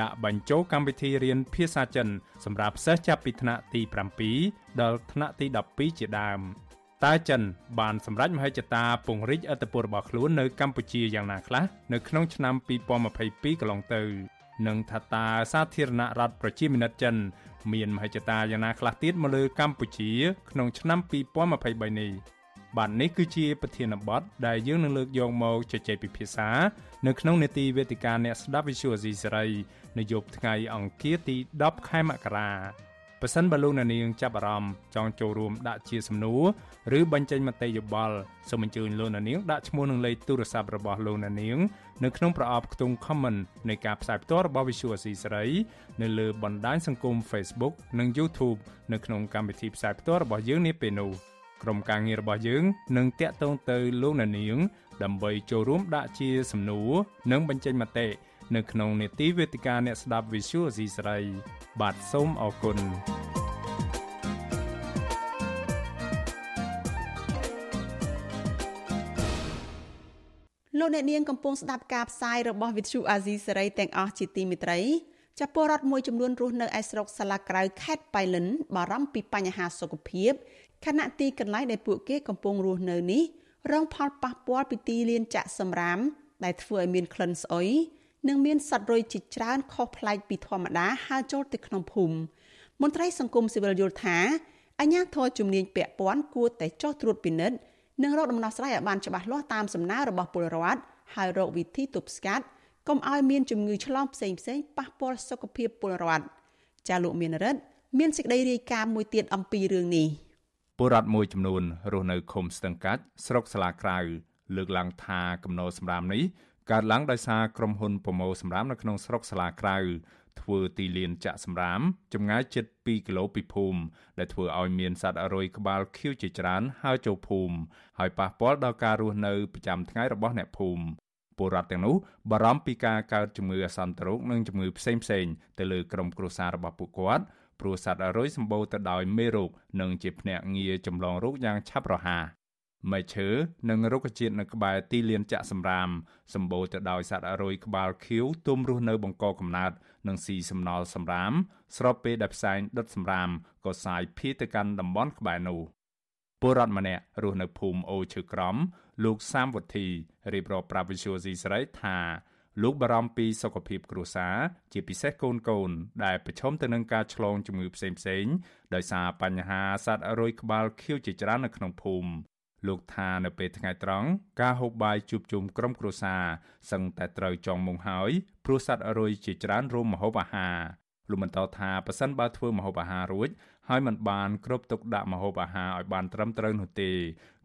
ដាក់បញ្ចូលកម្មវិធីរៀនភាសាចិន សម្រាប់សិស្សចាប់ពីថ្នាក់ទី7ដល់ថ្នាក់ទី12ជាដើមតើចិនបានសម្រេចមហិច្ឆតាពង្រីកឥទ្ធិពលរបស់ខ្លួននៅកម្ពុជាយ៉ាងណាខ្លះនៅក្នុងឆ្នាំ2022កន្លងទៅនិងថាតើសាធារណរដ្ឋប្រជាមានិតចិន មានមហិច្ឆតាយ៉ាងណាខ្លះទៀតមកលើកម្ពុជា ក្នុងឆ្នាំ2023នេះ បាទនេះគឺជាប្រធានបទដែលយើងនឹងលើកយកមកជជែកពិភាក្សានៅក្នុងនេតិវេទិកាអ្នកស្ដាប់ Visual C សេរីនៅយប់ថ្ងៃអង្គារទី10ខែមករាប្រសិនបើលោកអ្នកនាងចាប់អារម្មណ៍ចង់ចូលរួមដាក់ជាសំណួរឬបញ្ចេញមតិយោបល់សូមអញ្ជើញលោកអ្នកនាងដាក់ឈ្មោះនិងលេខទូរស័ព្ទរបស់លោកអ្នកនាងនៅក្នុងប្រអប់ខ្ទង់ comment នៃការផ្សាយផ្ទាល់របស់ Visual C សេរីនៅលើបណ្ដាញសង្គម Facebook និង YouTube នៅក្នុងកម្មវិធីផ្សាយផ្ទាល់របស់យើងនាពេលនោះ។ ក្រុមការងាររបស់យើងនឹងតាក់ទងទៅលោកអ្នកនាង ដើម្បីចូលរួមដាក់ជា សំណួរនិងបញ្ចេញមតិនៅក្នុងនេតិវេទិកាអ្នកស្ដាប់ Visual C ស្រី បាទសូមអរគុណលោកអ្នកនាងកំពុងស្ដាប់ការផ្សាយរបស់ Visual Asia សេរីទាំងអស់ជាទីមេត្រីចាពលរដ្ឋមួយចំនួនរស់នៅឯស្រុកសាឡាក្រៅខេត្តបៃលិនបារម្ភពីបញ្ហាសុខភាព ខណៈទីកន្លែងដែលពួកគេកំពុងរស់នៅនេះរងផលប៉ះពាល់ពីទីលានចាក់សំរាម ដែលធ្វើឲ្យមានក្លិនស្អុយនិងមានសត្វរុយជាច្រើនខុសប្លែកពីធម្មតាហើរចូលទៅក្នុងភូមិមន្ត្រីសង្គមស៊ីវិលយល់ថាអញ្ញាធរជំនាញពាក់ព័ន្ធគួរតែចោះត្រួតពិនិត្យនិងរកដំណោះស្រាយឲ្យបានច្បាស់លាស់តាមសំណើរបស់ពលរដ្ឋហើយរកវិធីទប់ស្កាត់កុំឲ្យមានជំងឺឆ្លងផ្សេងៗប៉ះពាល់សុខភាពពលរដ្ឋចាលោកមានរិទ្ធមានសេចក្តីរាយការណ៍មួយទៀតអំពីរឿងនេះ។ ពលរដ្ឋមួយចំនួនរស់នៅឃុំស្ទឹងកាច់ស្រុកស្លាក្រៅលើកឡើងថាកំណោសម្រាមនេះកើតឡើងដោយសារក្រុមហ៊ុនប្រមូលសម្រាមនៅក្នុងស្រុកស្លាក្រៅធ្វើទីលានចាក់សម្រាមចម្ងាយជិត2គីឡូពីភូមិដែលធ្វើឲ្យមានសត្វអរុយក្បាលខៀវជាច្រើនហើរចូលភូមិហើយប៉ះពាល់ដល់ការរស់នៅប្រចាំថ្ងៃរបស់អ្នកភូមិពលរដ្ឋទាំងនោះបារម្ភពីការកើតជំងឺអាសន្នរោគនិងជំងឺផ្សេងៗទៅលើក្រុមគ្រួសាររបស់ពួកគាត់ ព្រោះសត្វរុយសម្បូរទៅដោយមេរោគនិងជាភ្នាក់ងារចម្លងរោគយ៉ាងឆាប់រហ័សមែកឈើនិងរុក្ខជាតិនៅក្បែរទីលានចាក់សម្រាមសម្បូរទៅដោយសត្វអរុយក្បាលខៀវទុំរស់នៅបង្កកំណើតនិងស៊ីសំណល់សម្រាម ស្របពេលដែលផ្សែងដុតសម្រាមក៏សាយភៀសទៅកាន់តំបន់ក្បែរនោះពលរដ្ឋម្នាក់រស់នៅភូមិអូឈើក្រំ លោកសាមវុធីរៀបរាប់ប្រាប់វិសុយស៊ីស្រីថា លោកបារម្ភពីសុខភាពគ្រួសារជាពិសេសកូនកូន ដែលប្រឈមទៅនឹងការឆ្លងជំងឺផ្សេងផ្សេងដោយសារបញ្ហាសត្វរុយក្បាលខៀវជាច្រើននៅក្នុងភូមិលោកថានៅពេលថ្ងៃត្រង់ការហូបបាយជួបជុំក្រុមគ្រួសារសឹងតែត្រូវចងមុងហើយព្រោះសត្វរុយជាច្រើនរួមម្ហូបអាហារលោកបន្តថាប៉ះសិនបើធ្វើម្ហូបអាហាររួចហើយมันបានគ្រប់ទុកដាក់ម្ហូបអាហារឲ្យបានត្រឹមត្រូវនោះទេ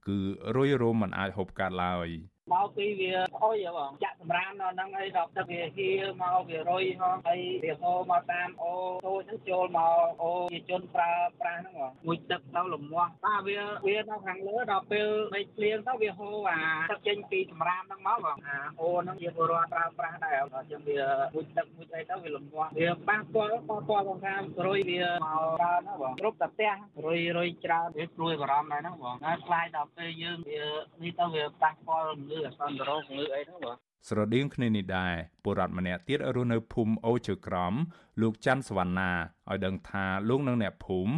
គឺរុយរោមមិនអាចហូបកាត់ឡើយ មកពីវាអុយបងចាក់សម្រាមនៅហ្នឹងហើយដល់ទឹកវាហៀមកវារុយហ្នឹងហើយវាហូរមកតាមអូតូចហ្នឹងចូលមកអូជាជនប្រើប្រាស់ហ្នឹងបងមួយទឹកទៅលំមាស់បាទវាវានៅខាងលើដល់ពេលមេឃភ្លៀងទៅវាហូរអាទឹកចេញពីសម្រាមហ្នឹងមកបងអាអូហ្នឹងជាពលរដ្ឋប្រើប្រាស់ដែរដល់ចឹងវាមួយទឹកមួយអីទៅវាលំមាស់វាប៉ះពាល់ប៉ះពាល់បងថារុយវាមកច្រើនណាបងគ្រប់តែផ្ទះរុយរុយច្រើនវាព្រួយបារម្ភដែរហ្នឹងបងហើយខ្លាយដល់ពេលយើងវានេះទៅវាប៉ះពាល់ជំងឺអាសន្នរោគជំងឺអីហ្នឹងបងស្រដៀងគ្នានេះដែរពលរដ្ឋម្នាក់ទៀតរស់នៅភូមិអូជើក្រមលោកច័ន្ទសវណ្ណាឲ្យដឹងថាលោកនិងអ្នកភូមិ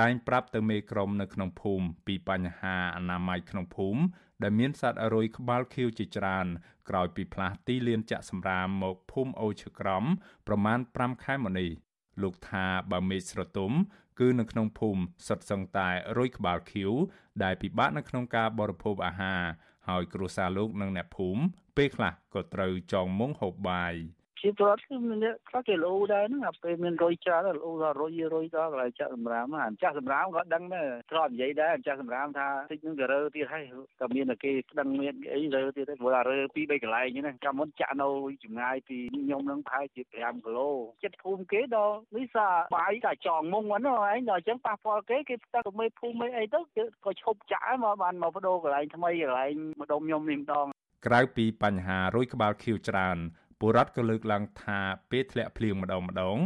តែងប្រាប់ទៅមេក្រុមនៅក្នុងភូមិពីបញ្ហាអនាម័យក្នុងភូមិដែលមានសត្វអរុយក្បាលខៀវជាច្រើន ក្រោយពីផ្លាស់ទីលានចាក់សម្រាមមកភូមិអូឈើក្រំ ប្រមាណ5ខែមកនេះលោកថាបើមេឃស្រទុំ គឺនៅក្នុងភូមិសុទ្ធសឹងតែរុយក្បាលខៀវដែលពិបាកនៅក្នុងការបរិភោគអាហារ ហើយគ្រួសារលោកនិងអ្នកភូមិពេលខ្លះក៏ត្រូវចងមុងហូបបាយ។ ជាប្រវត្តិគឺមានខ្លះគេលោដែរហ្នឹងអាពេលមានរុយច្រើនលោដល់រុយរុយដល់កន្លែងចាក់សម្រាមអាចាស់សម្រាមក៏ដឹងដែរធ្លាប់និយាយដែរអាចាស់សម្រាមថាតិចហ្នឹងក៏រើទៀតហើយក៏មានតែគេស្ដឹងមានអីរើទៀតព្រោះថារើពី3កន្លែងហ្នឹងចាំមុនចាក់នៅចម្ងាយពីខ្ញុំហ្នឹងប្រហែលជា5គីឡូចិត្តភូមិគេដល់នេះសាបាយតែចងមុងហ្នឹងឯងដល់អញ្ចឹងប៉ះពាល់គេគេស្ទឹកមេភូមិអីទៅក៏ឈប់ចាក់មកបានមកបដូរកន្លែងថ្មីកន្លែងម្ដុំខ្ញុំនេះម្ដងក្រៅពីបញ្ហារុយក្បាលខៀវច្រើន ពលរដ្ឋក៏លើកឡើងថាពេលធ្លាក់ភ្លៀងម្ដងម្ដង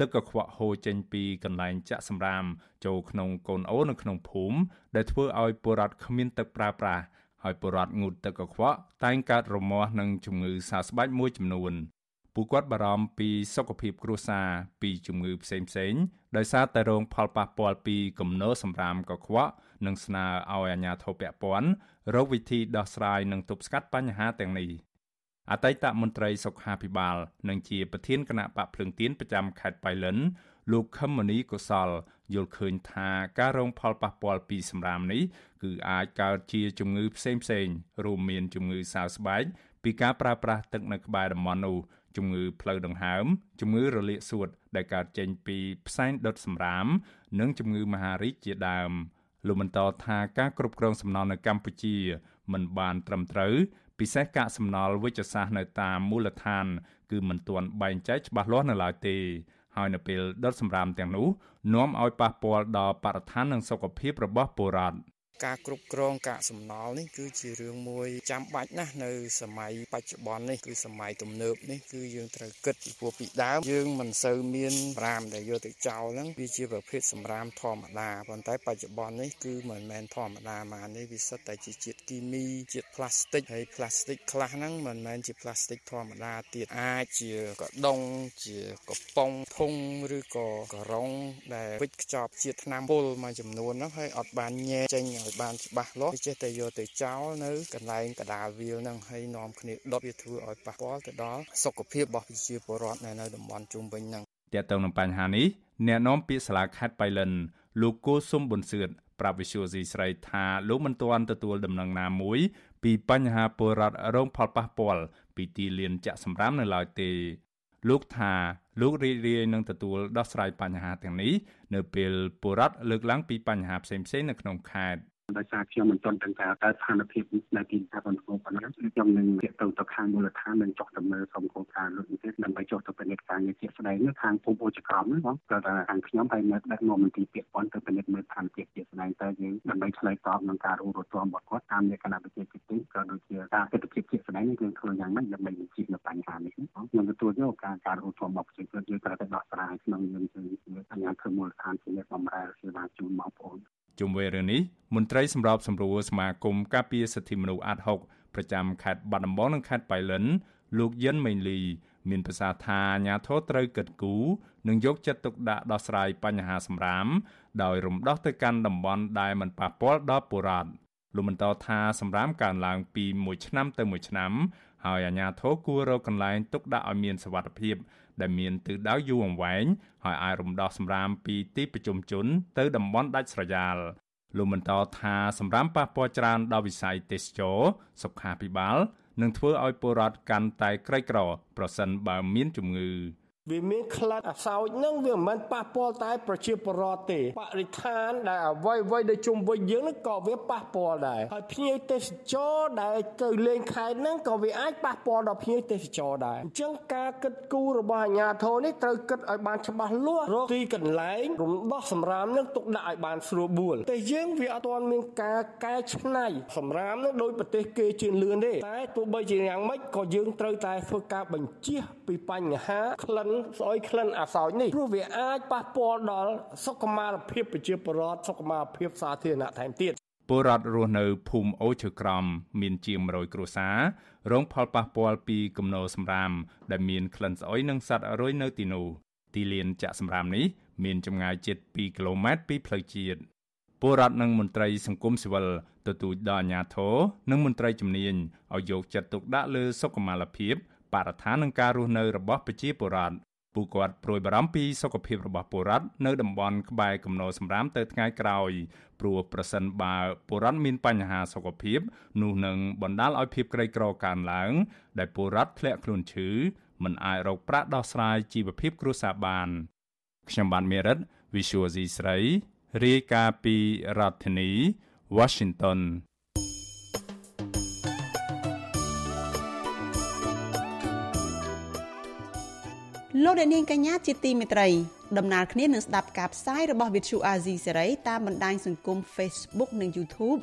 ទឹកកខ្វក់ហូរចេញពីកន្លែងចាក់សម្រាមចូលក្នុងកូនអូនៅក្នុងភូមិដែលធ្វើឲ្យពលរដ្ឋគ្មានទឹកប្រើប្រាស់ហើយពលរដ្ឋងូតទឹកកខ្វក់តែងកើតរមាស់និងជំងឺសើស្បែកមួយចំនួនពួកគាត់បារម្ភពីសុខភាពគ្រួសារពីជំងឺផ្សេងផ្សេងដោយសារតែរងផលប៉ះពាល់ពីគំនរសម្រាមកខ្វក់និងស្នើឲ្យអាជ្ញាធរពាក់ព័ន្ធរកវិធីដោះស្រាយនិងទប់ស្កាត់បញ្ហាទាំងនេះ អតីតមន្ត្រីសុខាភិបាលនិងជាប្រធានគណៈបកភ្លើងទៀនប្រចាំខេត្តបៃលិនលោកខឹមមនីកុសលយល់ឃើញថាការរងផលប៉ះពាល់ពីសម្រាមនេះគឺអាចកើតជាជំងឺផ្សេងផ្សេងរួមមានជំងឺសើស្បែកពីការប្រើប្រាស់ទឹកនៅក្បែរតំបន់នោះជំងឺផ្លូវដង្ហើមជំងឺរលាកសួតដែលកើតចេញពីផ្សែងដុតសម្រាម និងជំងឺមហារីកជាដើមលោកបន្តថាការគ្រប់គ្រងសំណល់នៅកម្ពុជាមិនបានត្រឹមត្រូវ ពិសេសកាកសំណល់វិជ្ជសាស្ត្រនៅតាមមូលដ្ឋាន គឺមិនទាន់បែងចែកច្បាស់លាស់នៅឡើយទេហើយនៅពេលដុតសម្រាមទាំងនោះនាំឲ្យប៉ះពាល់ដល់បរិស្ថាននិងសុខភាពរបស់ពលរដ្ឋ ការគ្រប់គ្រងកាកសំណល់នេះគឺជារឿងមួយចាំបាច់ណាស់នៅសម័យបច្ចុប្បន្ននេះគឺសម័យទំនើបនេះគឺយើងត្រូវគិតពីព្រោះពីដើមយើងមិនសូវមានប្រាមដែលយកទៅចោលហ្នឹងវាជាប្រភេទសម្រាមធម្មតាប៉ុន្តែបច្ចុប្បន្ននេះគឺមិនមែនធម្មតាមកនេះវាសិតតែជាជាតិគីមីជាតិផ្លាស្ទិកហើយផ្លាស្ទិកខ្លះហ្នឹងមិនមែនជាផ្លាស្ទិកធម្មតាទៀតអាចជាកដុងជាកំប៉ុងធុងឬក៏ការ៉ុងដែលវិចខ្ចប់ជាតិថ្នាំពុលមួយចំនួនហ្នឹងហើយអត់បានញែចេញឲ្យបានច្បាស់លាស់វាចេះតែយកទៅចោលនៅកន្លែងកដាលវាលហ្នឹងហើយនាំគ្នាដុតវាធ្វើឲ្យប៉ះពាល់ទៅដល់សុខភាពរបស់ប្រជាពលរដ្ឋនៅនៅតំបន់ជុំវិញហ្នឹងទាក់ទងនឹងបញ្ហានេះអ្នកនាំពាក្យសាលាខេត្តបៃលិនលោកគូសុំប៊ុនសឿតប្រាប់វិសុយស៊ីស្រីថាលោកមិនទាន់ទទួលដំណឹងណាមួយ ពីបញ្ហាពលរដ្ឋរងផលប៉ះពាល់ពីទីលានចាក់សម្រាមនៅឡើយទេលោកថាលោករីករាយនឹងទទួលដោះស្រាយបញ្ហាទាំងនេះនៅពេលពលរដ្ឋលើកឡើងពីបញ្ហាផ្សេងៗនៅក្នុងខេត្ត ដោយសារខ្ញុំមិនទាន់ដឹងថាតើស្ថានភាពនៅទីថាបន្ទប់ប៉ុណ្ណឹងខ្ញុំនឹងទាក់ទងទៅខាងមូលដ្ឋាននិងចុះទៅមើលក្រុមគោលការណ៍លើកនេះដើម្បីចុះទៅពិនិត្យការងារជាក់ស្ដែងនៅខាងភូមិអូចក្រមហ្នឹងក៏ថាខាងខ្ញុំហើយនៅដឹកនាំមន្ទីរពាក់ព័ន្ធទៅពិនិត្យមើលស្ថានភាពជាក់ស្ដែងតើយើងដើម្បីឆ្លើយតបនឹងការរੂរទាំរបស់គាត់តាមលក្ខណៈវិជ្ជាជីវៈក៏ដូចជាការកិត្តភាពជាក់ស្ដែងនេះយើងធ្វើយ៉ាងម៉េចដើម្បីបញ្ជៀសនៅបញ្ហានេះខ្ញុំទទួលយកការការរੂទាំរបស់ប្រជាជនយើងត្រូវតែដោះស្រាយក្នុងយើងជាអញ្ញាធិមូលដ្ឋានជាអ្នកបម្រើសេវាជូនបងប្អូន ជុំវិញរឿងនេះមន្ត្រីសម្របសម្រួលសមាគមការពារសិទ្ធិមនុស្សអាត6ប្រចាំខេត្តបាត់ដំបងនិងខេត្តបៃលិនលោកយិនមេងលី មានប្រសាសន៍ថាអាញាធរត្រូវកិត្តគូនិងយកចិត្តទុកដាក់ដោះស្រាយបញ្ហាសម្រាម ដោយរំដោះទៅកាន់តំបន់ដែលមិនប៉ះពាល់ដល់ពលរដ្ឋលោកបន្តថាសម្រាមកើនឡើងពីមួយឆ្នាំទៅមួយឆ្នាំ ហើយអាជ្ញាធរគួររកកន្លែងទុកដាក់ឲ្យមានសុវត្ថិភាព ដែលមានទិសដៅយូរអង្វែងហើយអាចរំដោះសម្រាមពីទីប្រជុំជន ទៅតំបន់ដាច់ស្រយាលលោកបន្តថាសម្រាមប៉ះពាល់ច្រើនដល់វិស័យទេសចរសុខាភិបាលនឹងធ្វើឲ្យពលរដ្ឋកាន់តែក្រីក្រ ប្រសិនបើមានជំងឺ វាមានក្លិនអាសោចនឹងវាមិនមែនប៉ះពាល់តែប្រជាពលរដ្ឋទេបរិស្ថានដែលអ្វីអ្វីដែលជុំវិញយើងនឹងក៏វាប៉ះពាល់ដែរហើយភ្ញៀវទេសចរដែលទៅលេងខេត្តហ្នឹងក៏វាអាចប៉ះពាល់ដល់ភ្ញៀវទេសចរដែរអញ្ចឹងការគិតគូររបស់អាជ្ញាធរនេះត្រូវគិតឲ្យបានច្បាស់លាស់រកទីកន្លែងរំដោះសម្រាមនឹងទុកដាក់ឲ្យបានស្រួលបួលតែយើងវាអត់ទាន់មានការកែច្នៃសម្រាមនឹងដោយប្រទេសគេជឿនលឿនទេតែទោះបីជាយ៉ាងម៉េចក៏យើងត្រូវតែធ្វើការបញ្ជាពីបញ្ហាក្លិនស្អុយក្លិនអាសោចនេះព្រោះវាអាចប៉ះពាល់ដល់សុខុមាលភាពប្រជាពលរដ្ឋសុខុមាលភាពសាធារណៈថែមទៀតពលរដ្ឋរស់នៅភូមិអូឈើក្រំ មានជាង100គ្រួសាររងផលប៉ះពាល់ពីគំនរសម្រាម ដែលមានក្លិនស្អុយនិងសត្វរុយនៅទីនោះទីលានចាក់សម្រាមនេះមានចម្ងាយជិត2គីឡូម៉ែត្រពីផ្លូវជាតិពលរដ្ឋនិងមន្ត្រីសង្គមស៊ីវិលទទូចដល់អាជ្ញាធរនិងមន្ត្រីជំនាញឲ្យយកចិត្តទុកដាក់លើសុខុមាលភាពបរិស្ថាននិងការរស់នៅរបស់ប្រជាពលរដ្ឋ ពួកគាត់ព្រួយបារម្ភពីសុខភាពរបស់ពលរដ្ឋនៅតំបន់ក្បែរគំនរសម្រាមទៅថ្ងៃក្រោយព្រោះប្រសិនបើពលរដ្ឋមានបញ្ហាសុខភាពនោះនឹងបណ្ដាលឲ្យភាពក្រីក្រកើនឡើង ដែលពលរដ្ឋធ្លាក់ខ្លួនឈឺមិនអាចរកប្រាក់ដោះស្រាយជីវភាពគ្រួសារបាន ខ្ញុំបានមេរិត Visual C ស្រីរាយការណ៍ពីរដ្ឋធានី Washington លោកអ្នកនាងកញ្ញាជាទីមេត្រីដំណើរគ្នានឹងស្ដាប់ការផ្សាយរបស់ Vithu Azizi សេរីតាមបណ្ដាញសង្គម Facebook និង YouTube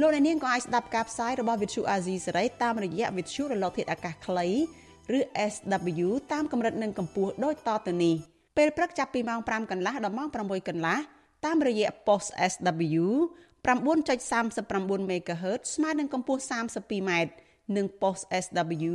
លោកអ្នកនាងក៏អាចស្ដាប់ការផ្សាយរបស់ Vithu Azizi សេរីតាមរយៈ Vithu រលកធាតុអាកាសខ្លីឬ SW តាមកម្រិតនិងកម្ពស់ដូចតទៅនេះពេលព្រឹកចាប់ពីម៉ោង5កន្លះដល់ម៉ោង6កន្លះតាមរយៈ post SW 9.39 MHz ស្មើនឹងកម្ពស់ 32m និង post SW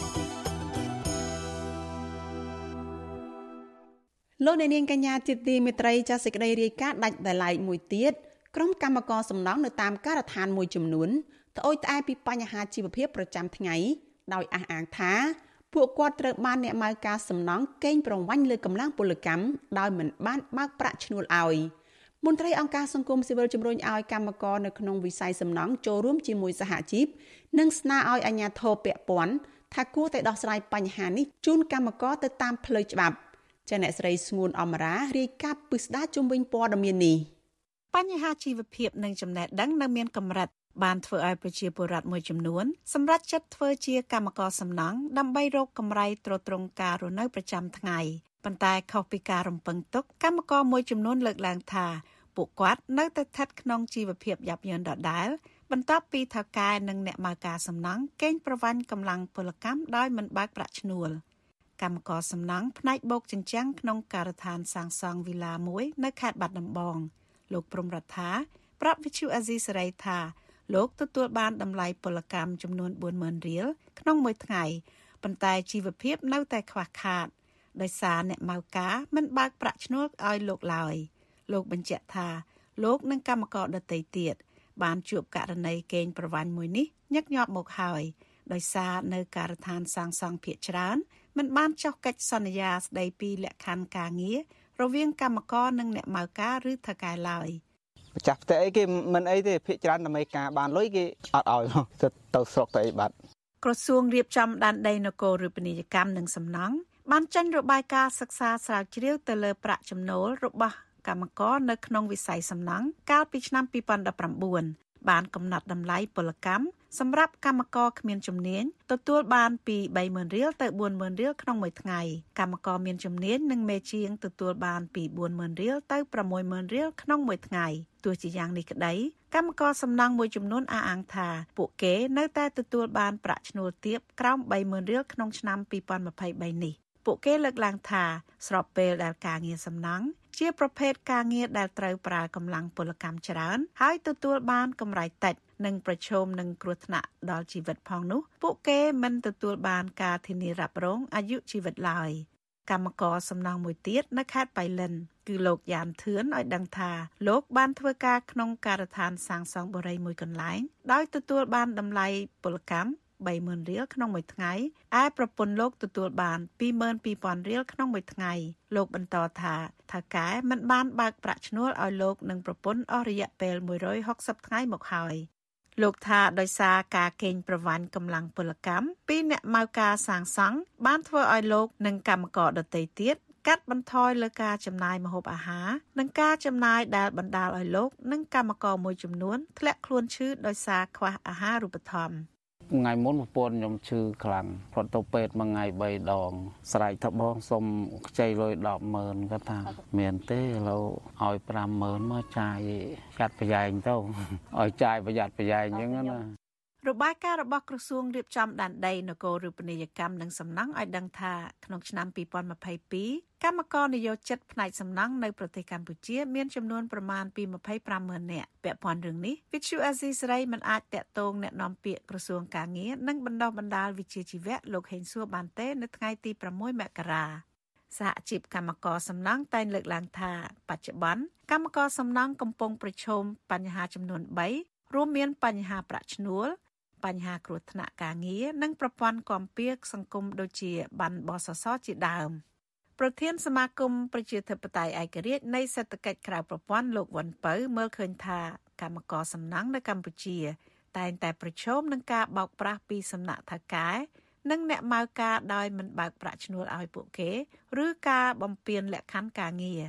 លោកអ្នកនាងកញ្ញាជាទីមេត្រីចាសសេចក្តីរាយការណ៍ដាច់ដោយឡែកមួយទៀតក្រុមកម្មករសំណង់នៅតាមការដ្ឋានមួយចំនួនត្អូញត្អែពីបញ្ហាជីវភាពប្រចាំថ្ងៃដោយអះអាងថាពួកគាត់ត្រូវបានអ្នកម៉ៅការសំណង់កេងប្រវ័ញ្ចលើកម្លាំងពលកម្មដោយមិនបានបើកប្រាក់ឈ្នួលឲ្យមន្ត្រីអង្គការសង្គមស៊ីវិលជំរុញឲ្យកម្មករនៅក្នុងវិស័យសំណង់ចូលរួមជាមួយសហជីពនិងស្នើឲ្យអាជ្ញាធរពាក់ព័ន្ធថាគួរតែដោះស្រាយបញ្ហានេះជូនកម្មករទៅតាមផ្លូវច្បាប់ ចាអ្នកស្រីស្ងួនអមរារាយការណ៍ពិស្ដារជំវិញព័ត៌មាននេះបញ្ហាជីវភាពនិងចំណេះដឹងនៅមានកម្រិតបានធ្វើឲ្យប្រជាពលរដ្ឋមួយចំនួនសម្រេចចិត្តធ្វើជាកម្មករសំណង់ដើម្បីរកកម្រៃទ្រទ្រង់ការរស់នៅប្រចាំថ្ងៃប៉ុន្តែខុសពីការរំពឹងទុកកម្មករមួយចំនួនលើកឡើងថាពួកគាត់នៅតែស្ថិតក្នុងជីវភាពយ៉ាប់យ៉ឺនដដែលបន្ទាប់ពីថៅកែនិងអ្នកម៉ៅការសំណង់កេងប្រវ័ញ្ចកម្លាំងពលកម្មដោយមិនបើកប្រាក់ឈ្នួល កម្មករសំណង់ផ្នែកបោកជញ្ជាំងក្នុងការដ្ឋានសាងសង់វីឡាមួយ នៅខេត្តបាត់ដំបង លោកព្រំរដ្ឋាប្រាប់វិទ្យុអាស៊ីសេរីថាលោកទទួលបានតម្លៃពលកម្មចំនួន40000រៀលក្នុងមួយថ្ងៃប៉ុន្តែជីវភាពនៅតែខ្វះខាតដោយសារអ្នកម៉ៅការមិនបើកប្រាក់ឈ្នួលឲ្យលោកឡើយលោកបញ្ជាក់ថាលោកនិងកម្មករដទៃទៀតបានជួបករណីកេងប្រវ័ញ្ចមួយនេះញឹកញាប់មកហើយដោយសារនៅការដ្ឋានសាងសង់ភ ieck ច្រើន មិនបានចុះកិច្ចសន្យាស្ដីពីលក្ខខណ្ឌការងាររវាងកម្មករនិងអ្នកម៉ៅការឬថៅកែឡើយ។ម្ចាស់ផ្ទះអីគេមិនអីទេភាកច្រើនដើម្បីការបានលុយគេអត់ឲ្យទៅទៅស្រុកទៅអីបាត់ក្រសួងរៀបចំដែនដីនគររូបនីយកម្មនិងសំណង់បានចេញរបាយការណ៍សិក្សាស្រាវជ្រាវទៅលើប្រាក់ចំណូលរបស់កម្មករនៅក្នុងវិស័យសំណង់កាលពីឆ្នាំ2019 បានកំណត់តម្លៃពលកម្មសម្រាប់កម្មករគ្មានជំនាញទទួលបានពី30,000រៀលទៅ40,000រៀលក្នុងមួយថ្ងៃកម្មករមានជំនាញនិងមេជាងទទួលបានពី40,000រៀលទៅ60,000រៀលក្នុងមួយថ្ងៃទោះជាយ៉ាងនេះក្តីកម្មករសំណង់មួយចំនួនអះអាងថាពួកគេនៅតែទទួលបានប្រាក់ឈ្នួលទាបក្រោម30,000រៀលក្នុងឆ្នាំ2023នេះ ពួកគេលើកឡើងថាស្របពេលដែលការងារសំណង់ជាប្រភេទការងារដែលត្រូវប្រើកម្លាំងពលកម្មច្រើន ហើយទទួលបានកម្រៃតិចនិងប្រឈមនឹងគ្រោះថ្នាក់ដល់ជីវិតផងនោះ ពួកគេមិនទទួលបានការធានារ៉ាប់រងអាយុជីវិតឡើយកម្មករសំណង់មួយទៀតនៅខេត្តបៃលិន គឺលោកយ៉ានធឿនឲ្យដឹងថាលោកបានធ្វើការក្នុងការដ្ឋានសាងសង់បរិយមួយកន្លែងដោយទទួលបានតម្លៃពលកម្ម 30000រៀលក្នុងមួយថ្ងៃឯប្រពន្ធលោកទទួលបាន22000រៀលក្នុងមួយថ្ងៃលោកបន្តថាថាកែមិនបានបើកប្រាក់ឈ្នួលឲ្យលោកនិងប្រពន្ធអស់រយៈពេល160ថ្ងៃមកហើយលោកថាដោយសារការកេងប្រវ័ញ្ចកម្លាំងពលកម្មពីអ្នកម៉ៅការសាងសង់បានធ្វើឲ្យលោកនិងកម្មករដទៃទៀតកាត់បន្ថយលើការចំណាយម្ហូបអាហារនិងការចំណាយដែលបណ្ដាលឲ្យលោកនិងកម្មករមួយចំនួនធ្លាក់ខ្លួនឈឺដោយសារខ្វះអាហារូបត្ថម្ភ ថ្ងៃមុនប្រពន្ធខ្ញុំឈឺខ្លាំងគាត់ទៅពេទ្យមួយថ្ងៃ3ដង ស្រែកថាបងសុំខ្ចីលុយ100000គាត់ថាមានទេឥឡូវឲ្យ50000មកចាយចាត់ប្រយ៉ែងទៅឲ្យចាយប្រយ័ត្នប្រយ៉ែងអញ្ចឹងណារបាយការណ៍របស់ក្រសួងរៀបចំដែនដីនគររូបនីយកម្មនិងសំណង់ឲ្យដឹងថាក្នុងឆ្នាំ2022 កម្មករនិយោជិតផ្នែកសំណង់នៅប្រទេសកម្ពុជា មានចំនួនប្រមាណពី250000នាក់ពាក់ព័ន្ធរឿងនេះ Vithu Azizi សេរីមិនអាចតាក់ទងแนะនាំពាក្យក្រសួងកាងារនិងបណ្ដុះបណ្ដាលវិជ្ជាជីវៈលោកហេងសួរបានទេនៅថ្ងៃទី6មករាសហជីពកម្មករសំណង់តែងលើកឡើងថាបច្ចុប្បន្នកម្មករសំណង់កំពុងប្រឈមបញ្ហាចំនួន3រួមមានបញ្ហាប្រាក់ឈ្នួលបញ្ហាគ្រោះថ្នាក់ការងារនិងប្រព័ន្ធគាំពារសង្គមដូចជាបានបសសជាដើម ប្រធានសមាគមប្រជាធិបតេយ្យឯករាជ្យនៃសេដ្ឋកិច្ចក្រៅប្រព័ន្ធលោកវ៉ាន់ពៅមើលឃើញថាកម្មករសំណង់នៅកម្ពុជា តែងតែប្រឈមនឹងការបោកប្រាស់ពីសំណាក់ថៅកែនិងអ្នកម៉ៅការដោយមិនបើកប្រាក់ឈ្នួលឲ្យពួកគេ ឬការបំពេញលក្ខខណ្ឌការងារ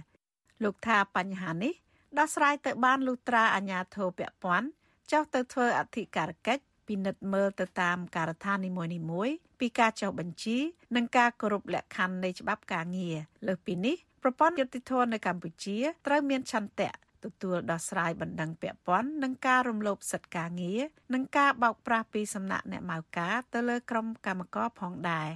លោកថាបញ្ហានេះដោះស្រាយទៅបានលុត្រាអាញាធរពពាន់ចុះទៅធ្វើអធិការកិច្ច ពិនិត្យមើលទៅតាមការដ្ឋាននីមួយៗពីការចុះបញ្ជី និងការគោរពលក្ខខណ្ឌនៃច្បាប់ការងារលើសពីនេះប្រព័ន្ធយុតិធម៌នៅកម្ពុជាត្រូវមានឆន្ទៈទទួលដោះស្រាយបណ្ដឹងពាក់ព័ន្ធនឹងការរំលោភសិទ្ធិការងារនិងការបោកប្រាស់ពីសំណាក់អ្នកម៉ៅការទៅលើក្រុមកម្មករផងដែរ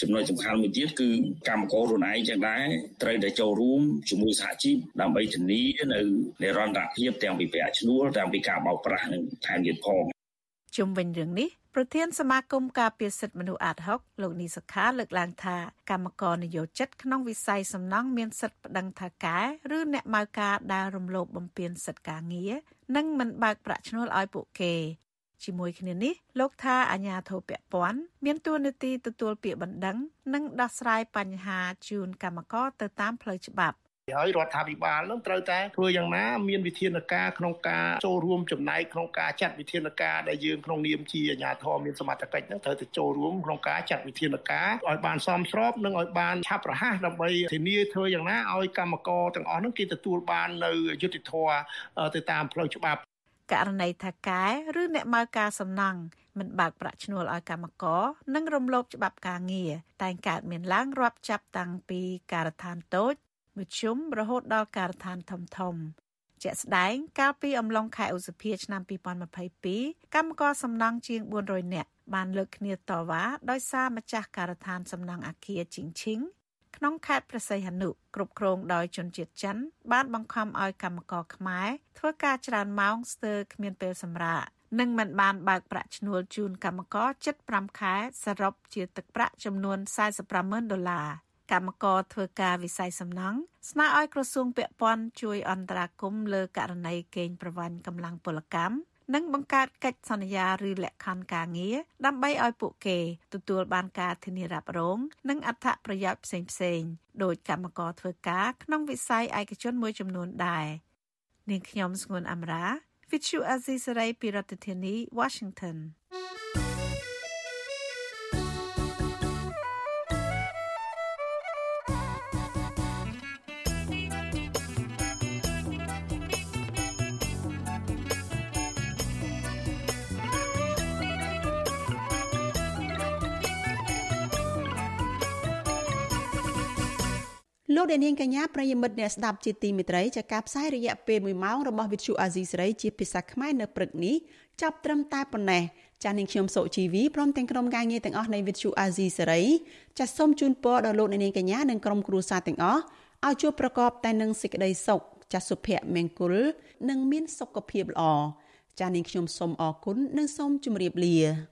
ចំណុចសំខាន់មួយទៀតគឺកម្មករខ្លួនឯងចឹងដែរត្រូវតែចូលរួមជាមួយសហជីពដើម្បីធានានៅនិរន្តរភាពទាំងពីប្រាក់ឈ្នួលទាំងពីការបោកប្រាស់និងថែមទៀតផង ជុំវិញរឿងនេះប្រធានសមាគមការពារសិទ្ធិមនុស្សអាត6លោកនីសខាលើកឡើងថាកម្មករនយោជិតក្នុងវិស័យសំណង់មានសិទ្ធិប្តឹងថាកែឬអ្នកម៉ៅការដែលរំលោភបំពានសិទ្ធិការងារនិងមិនបើកប្រាក់ឈ្នួលឲ្យពួកគេជាមួយគ្នានេះលោកថាអាញាធិបពពាន់មានទួនាទីទទួលពាក្យបណ្ដឹង និងដោះស្រាយបញ្ហាជូនកម្មករទៅតាមផ្លូវច្បាប់ ហើយរដ្ឋាភិបាលនឹងត្រូវតែធ្វើយ៉ាងណាមានវិធានការក្នុងការចូលរួមចំណែកក្នុងការចាត់វិធានការដែលយើងក្នុងនាមជាអាជ្ញាធរមានសមត្ថកិច្ចនឹងត្រូវតែចូលរួមក្នុងការចាត់វិធានការឲ្យបានសមស្របនិងឲ្យបានឆាប់រហ័សដើម្បីធានាធ្វើយ៉ាងណាឲ្យកម្មករទាំងអស់នឹងគេទទួលបាននៅយុត្តិធម៌ទៅតាមផ្លូវច្បាប់ករណីថាកែឬអ្នកម៉ៅការសំណង់មិនបើកប្រាក់ឈ្នួលឲ្យកម្មករនិងរំលោភច្បាប់ការងារតែងកើតមានឡើងរាប់ចាប់តាំងពីការដ្ឋានតូច មធ្យមរហូតដល់ការដ្ឋានធំធំជាក់ស្ដែងកាលពីអំឡុងខែឧសភាឆ្នាំ2022កម្មករសំណង់ជាង400នាក់បានលើកគ្នាតវ៉ាដោយសារម្ចាស់ការដ្ឋានសំណង់អាគារជីងឈីងក្នុងខេត្តព្រះសីហនុគ្រប់គ្រងដោយជនជាតិចិនបានបង្ខំឲ្យកម្មករខ្មែរធ្វើការច្រើនម៉ោងស្ទើរគ្មានពេលសម្រាកនិងមិនបានបើកប្រាក់ឈ្នួលជូនកម្មករជិត5ខែសរុបជាទឹកប្រាក់ចំនួន45,000ដុល្លារ កម្មករធ្វើការវិស័យសំណង់ស្នើឲ្យក្រសួងពាក់ព័ន្ធជួយអន្តរាគមន៍លើករណីកេងប្រវ័ញ្ចកម្លាំងពលកម្មនិងបង្កើតកិច្ចសន្យាឬលក្ខខណ្ឌការងារដើម្បីឲ្យពួកគេទទួលបានការធានារ៉ាប់រង និងអត្ថប្រយោជន៍ផ្សេងៗដោយកម្មករធ្វើការក្នុងវិស័យឯកជនមួយចំនួនដែរនាងខ្ញុំស្ងួនអមរា Vithu Azisari ពីរដ្ឋធានី Washington លោកអ្នកនាងកញ្ញាប្រិយមិត្តអ្នកស្ដាប់ជាទីមេត្រីចាការផ្សាយរយៈពេល1ម៉ោងរបស់វិទ្យុអាស៊ីសេរីជាភាសាខ្មែរនៅព្រឹកនេះចាប់ត្រឹមតែប៉ុណ្ណេះចានាងខ្ញុំសុជីវីព្រមទាំងក្រុមការងារទាំងអស់នៃវិទ្យុអាស៊ីសេរីចាសូមជូនពរដល់លោកអ្នកនាងកញ្ញានិងក្រុមគ្រួសារទាំងអស់ឲ្យជួបប្រកបតែនឹងសេចក្តីសុខចាសុភមង្គលនិងមានសុខភាពល្អចានាងខ្ញុំសូមអរគុណនិងសូមជម្រាបលា